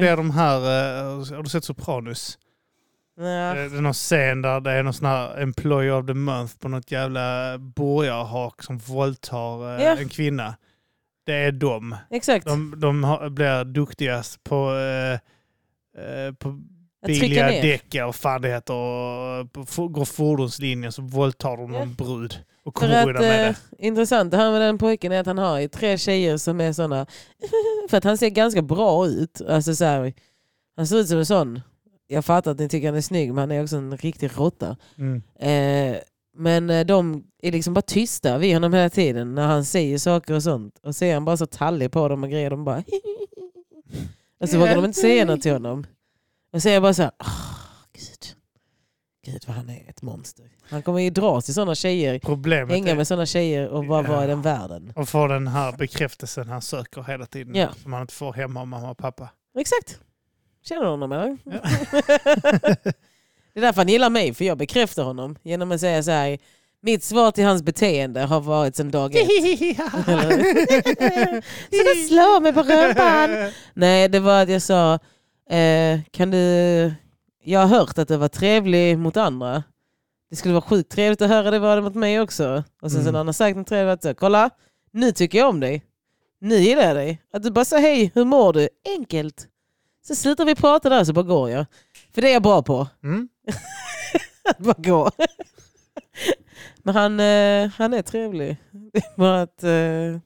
det de här, eh, har du sett Sopranos? Ja. Det det är någon scen där det är någon sån här employee of the month på något jävla borgarhak som våldtar eh, Ja. en kvinna. Det är de. Exakt. De, de har, blir duktigast på, eh, eh, på Ner. däck och fan det heter. Och går fordonslinjen så våldtar de någon brud och kommer undan med eh, det. intressant, det här med den pojken är att han har tre tjejer som är såna för att han ser ganska bra ut. Alltså så här, han ser ut som en sån, jag fattar att ni tycker han är snygg men han är också en riktig råtta. Mm. Eh, men eh, de är liksom bara tysta vid honom hela tiden när han säger saker och sånt. Och så är han bara så tallig på dem och grejer. De bara och så vågar de inte säga något till honom. Och så är jag bara så här, "Åh, gud. Gud vad han är ett monster. Han kommer ju dras till sådana tjejer, Problemet hänga är- med sådana tjejer och bara vara i den världen. Och få den här bekräftelsen han söker hela tiden. Ja. Som han inte får hemma av mamma och pappa. Exakt. Känner du honom eller? det är därför han gillar mig, för jag bekräftar honom genom att säga så här. Mitt svar till hans beteende har varit sedan dag ett. Så du slår mig på rumpan. Nej, det var att jag sa, eh, kan du... Jag har hört att du var trevlig mot andra. Det skulle vara sjukt trevligt att höra det var det mot mig också. Och sen Mm. så när han har sagt något trevligt, så, kolla, nu tycker jag om dig. Nu gillar jag dig. Att du bara säger hej, hur mår du? Enkelt. Så slutar vi prata där så bara går jag. För det är jag bra på. Mm. att bara gå. Men han, eh, han är trevlig. Det är bara att... Eh,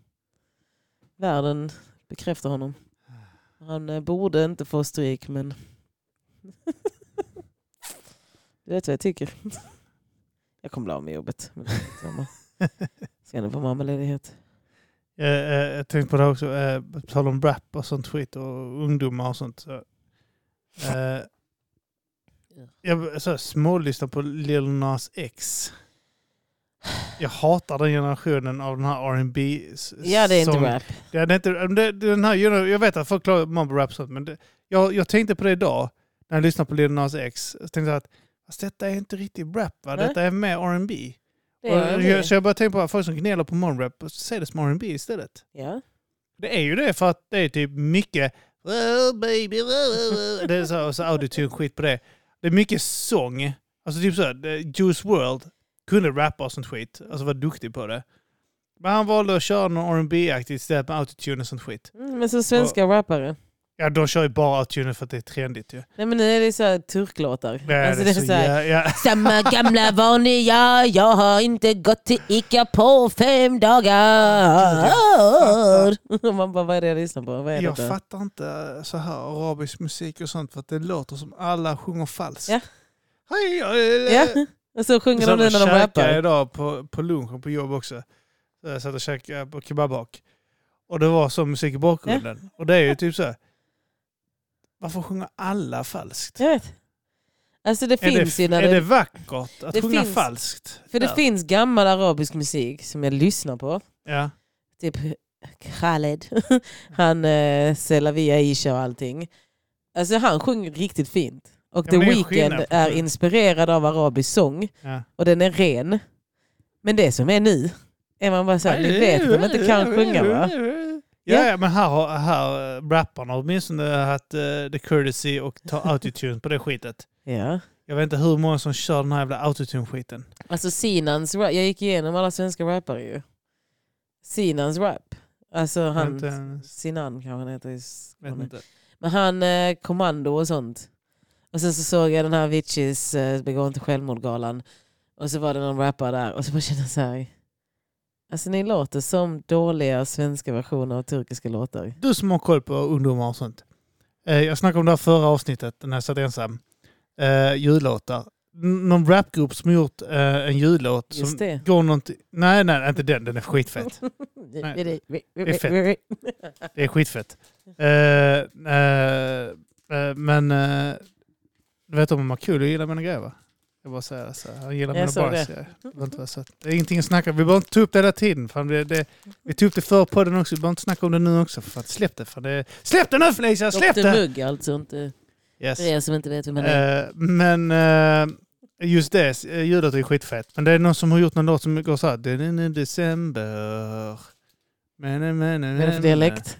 Världen bekräftar honom. Han eh, borde inte få stryk men... du vet vad jag tycker. Jag kommer bli av med jobbet. Ska på mammaledighet. Eh, eh, jag tänkte på det också, eh, på tal om rap och sånt skit och ungdomar och sånt. Så, jag så, smålyssnar på Lil Nas X. Jag hatar den generationen av den här R&B Ja, det är inte rap. Ja, det är inte, det, den här, jag vet att folk klagar på mumble rap sånt, men det, jag, jag tänkte på det idag när jag lyssnade på Lil Nas X. Jag tänkte att fast detta är inte riktigt rap, va? Nej. detta är mer R&B. Jag, så jag började tänka på att folk som gnäller på mumble rap, säg det som R&B istället. Ja. Det är ju det för att det är typ mycket "Oh, baby, oh, oh." det är så, så autotune-skit på det. Det är mycket sång. Alltså typ så, Juice World kunde rappa och sånt skit. Alltså var duktig på det. Men han valde att köra någon R&B-aktigt istället med autotune och sånt skit. Mm, men så svenska rappare. Ja, de kör ju bara autotune för att det är trendigt ju. Nej men nu är det så här turklåtar. Ja, Alltså, det är så så här, jä- ja. Samma gamla vanliga, jag har inte gått till Ica på fem dagar. Och Man bara, vad är det jag lyssnar på? Vad är Jag detta? fattar inte så här arabisk musik och sånt för att det låter som alla sjunger falskt. Ja. Hej, Ja, och så sjunger de det när de rappar. idag på, på lunchen på jobb också. Så jag satt och käkade på kebabhak. Och det var så musik i bakgrunden. Och det är ju typ så här. Varför sjunger alla falskt? Jag vet. Alltså det Är finns det, ju när är det vackert att det sjunga finns- falskt? För det där? finns gammal arabisk musik som jag lyssnar på. Ja. Typ Khaled. Han eh, Selavia Isha och allting. Alltså han sjunger riktigt fint. Och Ja, The är Weeknd är inspirerad av arabisk sång. Ja. Och den är ren. Men det som är nu är man bara såhär, ni vet vem inte kan sjunga va? Ja, ja, men här har här, äh, rapparna åtminstone haft uh, the courtesy och ta autotune på det skitet. Ja. Jag vet inte hur många som kör den här jävla autotune-skiten. Alltså Sinans rap, jag gick igenom alla svenska rappare ju. Sinans rap. Alltså han, Sinan kanske han heter i. Men han, eh, Kommando och sånt. Och sen så såg jag den här Aviciis eh, Begå inte självmord-galan. Och så var det någon rappare där och så bara kände jag så här. Alltså ni låter som dåliga svenska versioner av turkiska låtar. Du som har koll på ungdomar och sånt. Eh, jag snackade om det här förra avsnittet när jag satt ensam. Eh, jullåtar. N- någon rapgrupp som gjort eh, en jullåt Just som det. går någonting... Nej, nej, inte den. Den är skitfett. Nej, det är fett. Det är skitfett. Eh, eh, eh, men eh, du vet om Markoolio gillar mina grejer va? Jag bara säger så. Han gillar Jag mina bars. det. Ja. Det, så. det är ingenting att snacka om. Vi behöver inte ta upp det hela tiden. Fan, det, det, vi tog upp det förr på den också. Vi behöver inte snacka om det nu också. För att släpp det. För det släpp det nu Felicia! Släpp Dr det! Mugg alltså, inte Yes. för er som inte vet vem han är. Eh, men eh, just det, uh, ljudet är skitfett. Men det är någon som har gjort någon låt som går så här. "Den är december. Men, men, men, Vad är det för dialekt?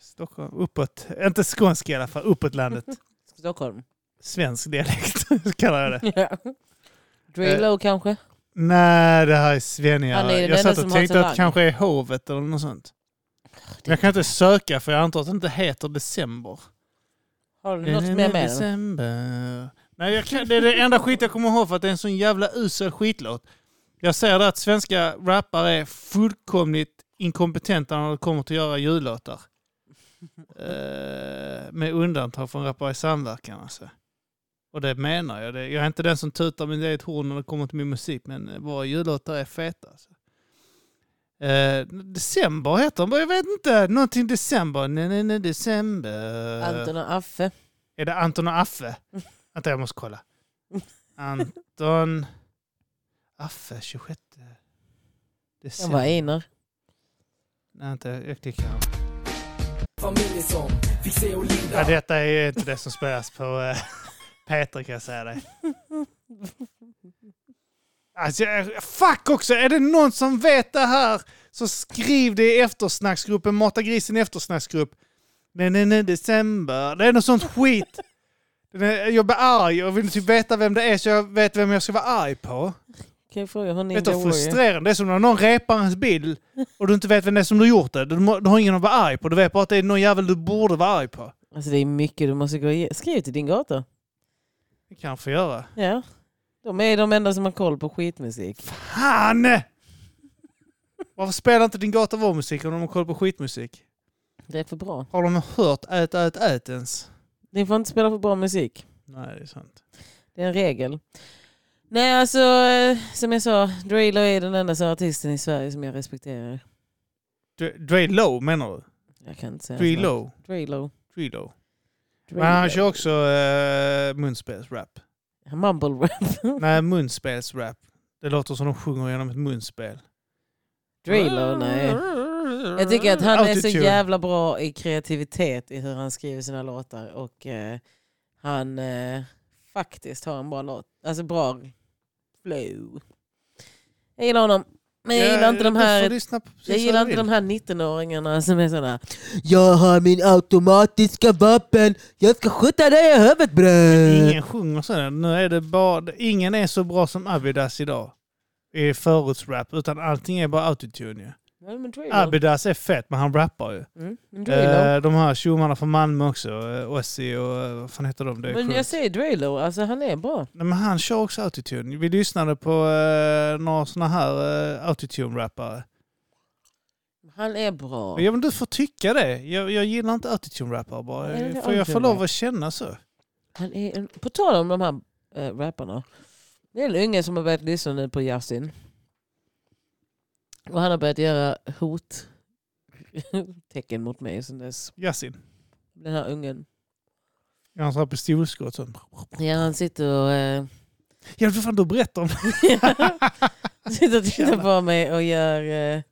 Stockholm, uppåt. Inte skånska i alla fall, uppåt landet. Stockholm. Svensk dialekt kallar jag det. Ja. Drilo kanske? Nej, det här är. Han är den jag enda satt som och har tänkte att talang. det kanske är hovet eller något sånt. Men jag kan inte söka för jag antar att det inte heter december. Har du något mer med den? December. Nej, jag kan, det är det enda skit jag kommer ihåg för att det är en sån jävla usel skitlåt. Jag säger det att svenska rappare är fullkomligt inkompetenta när det kommer till att göra jullåtar. Eh, med undantag från Rappare i samverkan alltså. Och det menar jag. Jag är inte den som tutar min eget horn när det kommer till min musik, men våra jullåtar är feta. Alltså. Eh, december heter de, jag vet inte. Någonting december. Nej, nej, nej, december. Anton och Affe. Är det Anton och Affe? Vänta, jag måste kolla. Anton... Affe, 26 Jag december. var Einar. Nej, inte, jag klickar. Ja, detta är inte det som spelas på uh, Peter kan jag säga dig. Alltså, fuck också! Är det någon som vet det här så skriv det i eftersnacksgruppen, Mata grisen eftersnacksgrupp. Nej, nej, nej, december. Det är något sånt skit. Den är- Jag blir arg och vill typ veta vem det är så jag vet vem jag ska vara arg på. Kan jag fråga Vet du Ninja hur Warrior? frustrerande det är som när någon repar ens bild och du inte vet vem det är som du har gjort det. Du, må- du har ingen att vara arg på. Du vet bara att det är någon jävel du borde vara arg på. Alltså det är mycket du måste gå igenom. Skriv till din gata. Det kan jag få göra. Ja. De är de enda som har koll på skitmusik. Han! Varför spelar inte din gata vår musik om de har koll på skitmusik? Det är för bra. Har de hört ät, ät, ät ens? Ni får inte spela för bra musik. Nej, det är sant. Det är en regel. Nej, alltså eh, som jag sa, Drilo är den enda artisten i Sverige som jag respekterar. Low menar du? Jag kan inte säga. Dre Low. Drilo. Men han kör också uh, munspelsrap. Mumble rap. Nej, munspelsrap. Det låter som de sjunger genom ett munspel. Drilo, nej. Jag tycker att han är så jävla bra i kreativitet i hur han skriver sina låtar. Och eh, han eh, faktiskt har en bra låt. Alltså bra flow. Jag gillar honom. Men jag Ja, gillar inte de här, jag gillar inte de här 19-åringarna som är sådana Jag har min automatiska vapen, jag ska skjuta dig i huvudet bröd. Ingen sjunger så. Nu är det bara, ingen är så bra som Abidas idag. I förortsrap. Utan allting är bara autotune. Ja, men. Abidas är fett men han rappar ju. Mm. Eh, de här tjommarna från Malmö också. eh, Ossi och eh, vad fan heter de? Det Men jag säger Drilo, alltså han är bra. Nej, men han kör också autotune. Vi lyssnade på uh, några såna här uh, autotune-rappare. Han är bra. Ja men du får tycka det. Jag, jag gillar inte autotune-rappare bara. Det Får jag få autotune-rap? lov att känna så? Han är en, på tal om de här äh, rapparna. Det är en unge som har börjat lyssna nu på Yasin. Och han har börjat göra hot tecken mot mig sen dess. Yasin. Den här ungen. Jag har en sån här pistolskott. Så. Ja, han sitter och, äh, Ja, vad fan du berättar om. sitter och tittar på mig och gör äh,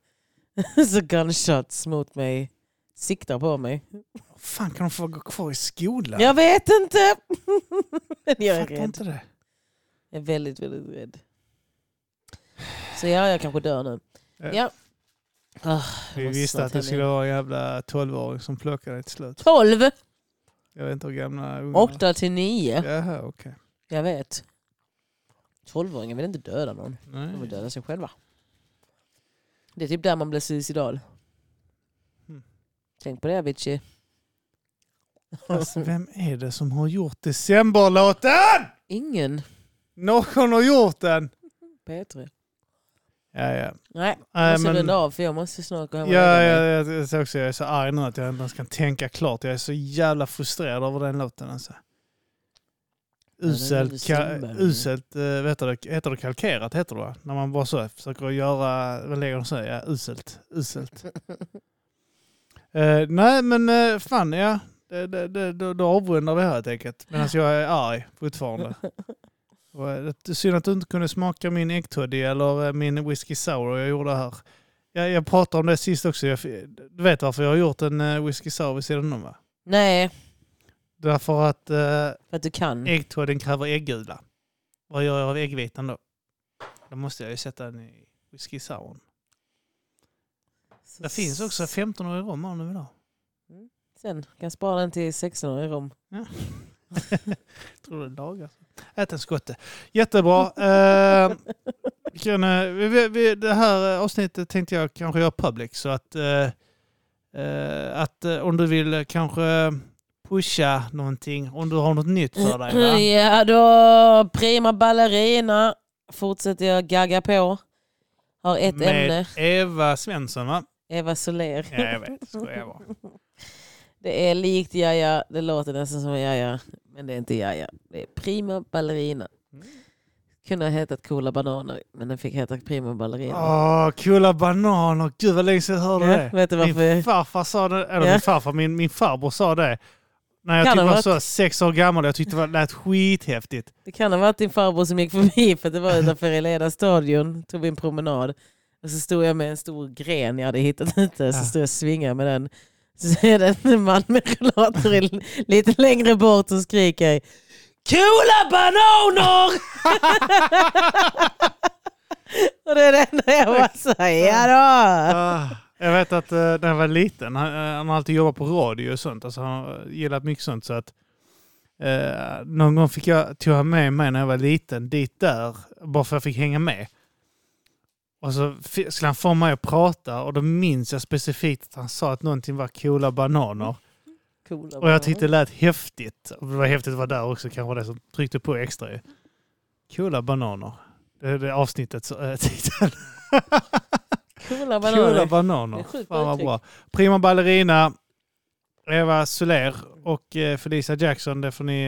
så gunshots mot mig. Siktar på mig. fan kan de få gå kvar i skolan? Jag vet inte! Men jag är Fattar rädd. inte det. Jag är väldigt, väldigt rädd. Så ja, jag kanske dör nu. Ja. Ja. Jag Vi visste att det skulle vara en jävla 12-åring som plockade till slut. 12! Jag vet inte hur gamla ungarna 8 till 9. Jaha, okej. Jag vet. 12-åringar vill inte döda någon. Nej. De vill döda sig själva. Det är typ där man blir suicidal. Mm. Tänk på det Avicii. Alltså, vem är det som har gjort decemberlåten? Ingen. Någon har gjort den! P3. Ja, ja. Nej, jag måste runda av för jag måste snart gå hem och Ja, lägga ja, mig. jag, jag, jag, också, jag är så arg nu att jag inte ens kan tänka klart. Jag är så jävla frustrerad över den låten. Alltså. Uselt, ka, uselt äh, vet du, heter det kalkerat heter det va? När man bara så försöker göra, vad lägger de så? Ja, uselt. Uselt. Eh, nej men uh, fan ja, det, det, det, då, då avrundar vi här helt enkelt. Medan jag är arg fortfarande. Och, eh, synd att du inte kunde smaka min äggtoddy eller eh, min whisky sour jag gjorde här. Jag, jag pratade om det sist också. Jag, du vet varför jag har gjort en uh, whisky sour vid sidan om va? Nej, Därför att för att du kan. äggtodden kräver äggula. Vad gör jag av äggvitan då? Då måste jag ju sätta den i whisky sour. Det finns också 15 år i rom om du vill ha. Sen kan jag spara den till 16 år i Rom. tror det lagar. Ät en skotte. Jättebra. Eh, vi kan, eh, vi, vi- det här avsnittet tänkte jag kanske göra public. Så att, eh, eh, att eh, om du vill kanske pusha någonting. Om du har något nytt för dig. Va? Ja då, prima ballerina. Fortsätter jag gagga på. Har ett Med ämne. Eva Svensson va? Eva Soler. Ja, jag vet. Skojar bara. Det är likt Jaja. Det låter nästan som Jaja. Men det är inte Jaja. Det är prima ballerina. Kunde ha hetat coola bananer. Men den fick heta prima ballerina. Åh, coola bananer. Gud vad länge sedan jag hörde Ja, det. vet du varför? Min farfar sa det, eller Ja. min farfar, min, min farbror sa det. När jag Kan typ var varit- så sex år gammal. Jag tyckte det lät skithäftigt. Det kan ha varit din farbror som gick förbi för att det var utanför Eleda stadion. Tog vi en promenad. Och så stod jag med en stor gren jag hade hittat ute. Så stod jag och svingade med den. Så är det en man med rullator lite längre bort och skriker Coola bananer! och det är det enda jag bara säger då. Ah, jag vet att eh, när jag var liten, han, eh, han har alltid jobbat på radio och sånt. Alltså, han har gillat mycket sånt. Så att, eh, någon gång fick jag, tog han med mig när jag var liten dit där, bara för att jag fick hänga med. Och så skulle han få mig att prata och då minns jag specifikt att han sa att någonting var coola bananer. Coola Och jag tyckte det lät häftigt. Och det var häftigt att vara där också, kanske det som tryckte på extra. ju. Coola bananer. Det är det avsnittets äh, titel. Coola bananer. Coola bananer. Fan vad bra. Prima Ballerina, Eva Soler och eh, Felicia Jackson. Det får ni...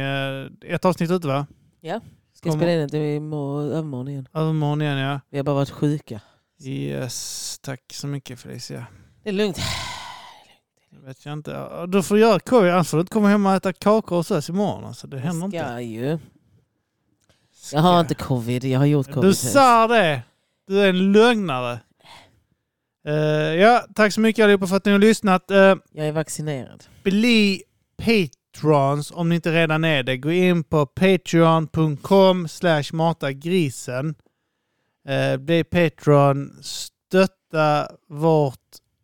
eh, Ett avsnitt ute va? Ja, ska Kommer- spela in det i må- övermorgon igen. Övermorgon igen ja. Vi har bara varit sjuka. Yes, tack så mycket Felicia. Det är lugnt. Det vet jag inte. Du får göra covid, annars får du inte komma hem och äta kakor hos oss imorgon. Alltså, det händer Jag ska inte. ju. Jag har inte covid, jag har gjort covid. Du sa det! Du är en lögnare. Eh, ja, tack så mycket allihopa för att ni har lyssnat. Eh, Jag är vaccinerad. bli patrons om ni inte redan är det. Gå in på patreon.com slash matagrisen. Eh, bli patron. Stötta vårt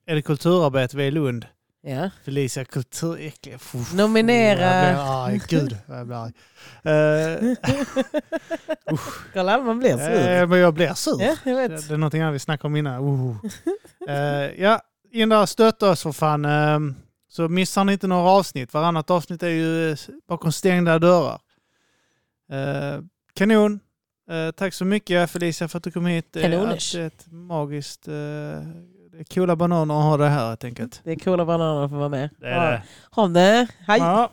är det kulturarbete vi i Lund. Ja. Felicia kulturäckliga. Fuff. Nominera. Jag blir arg. Gud jag blir arg. Eh, Karl Alman blir sur. Eh, men jag blir sur. Ja, jag vet. Det, det är någonting annat vi snackade om innan. Uh. Eh, ja, in där och stötta oss för fan. Eh, så missar ni inte några avsnitt. Varannat avsnitt är ju eh, bakom stängda dörrar. Eh, kanon. Eh, tack så mycket Felicia för att du kom hit. Det är Kanoners. alltid ett magiskt... Eh, det är coola bananer att ha det här helt enkelt. Det är coola bananer att få vara med. Det är det. Ha det. Hej! Ja.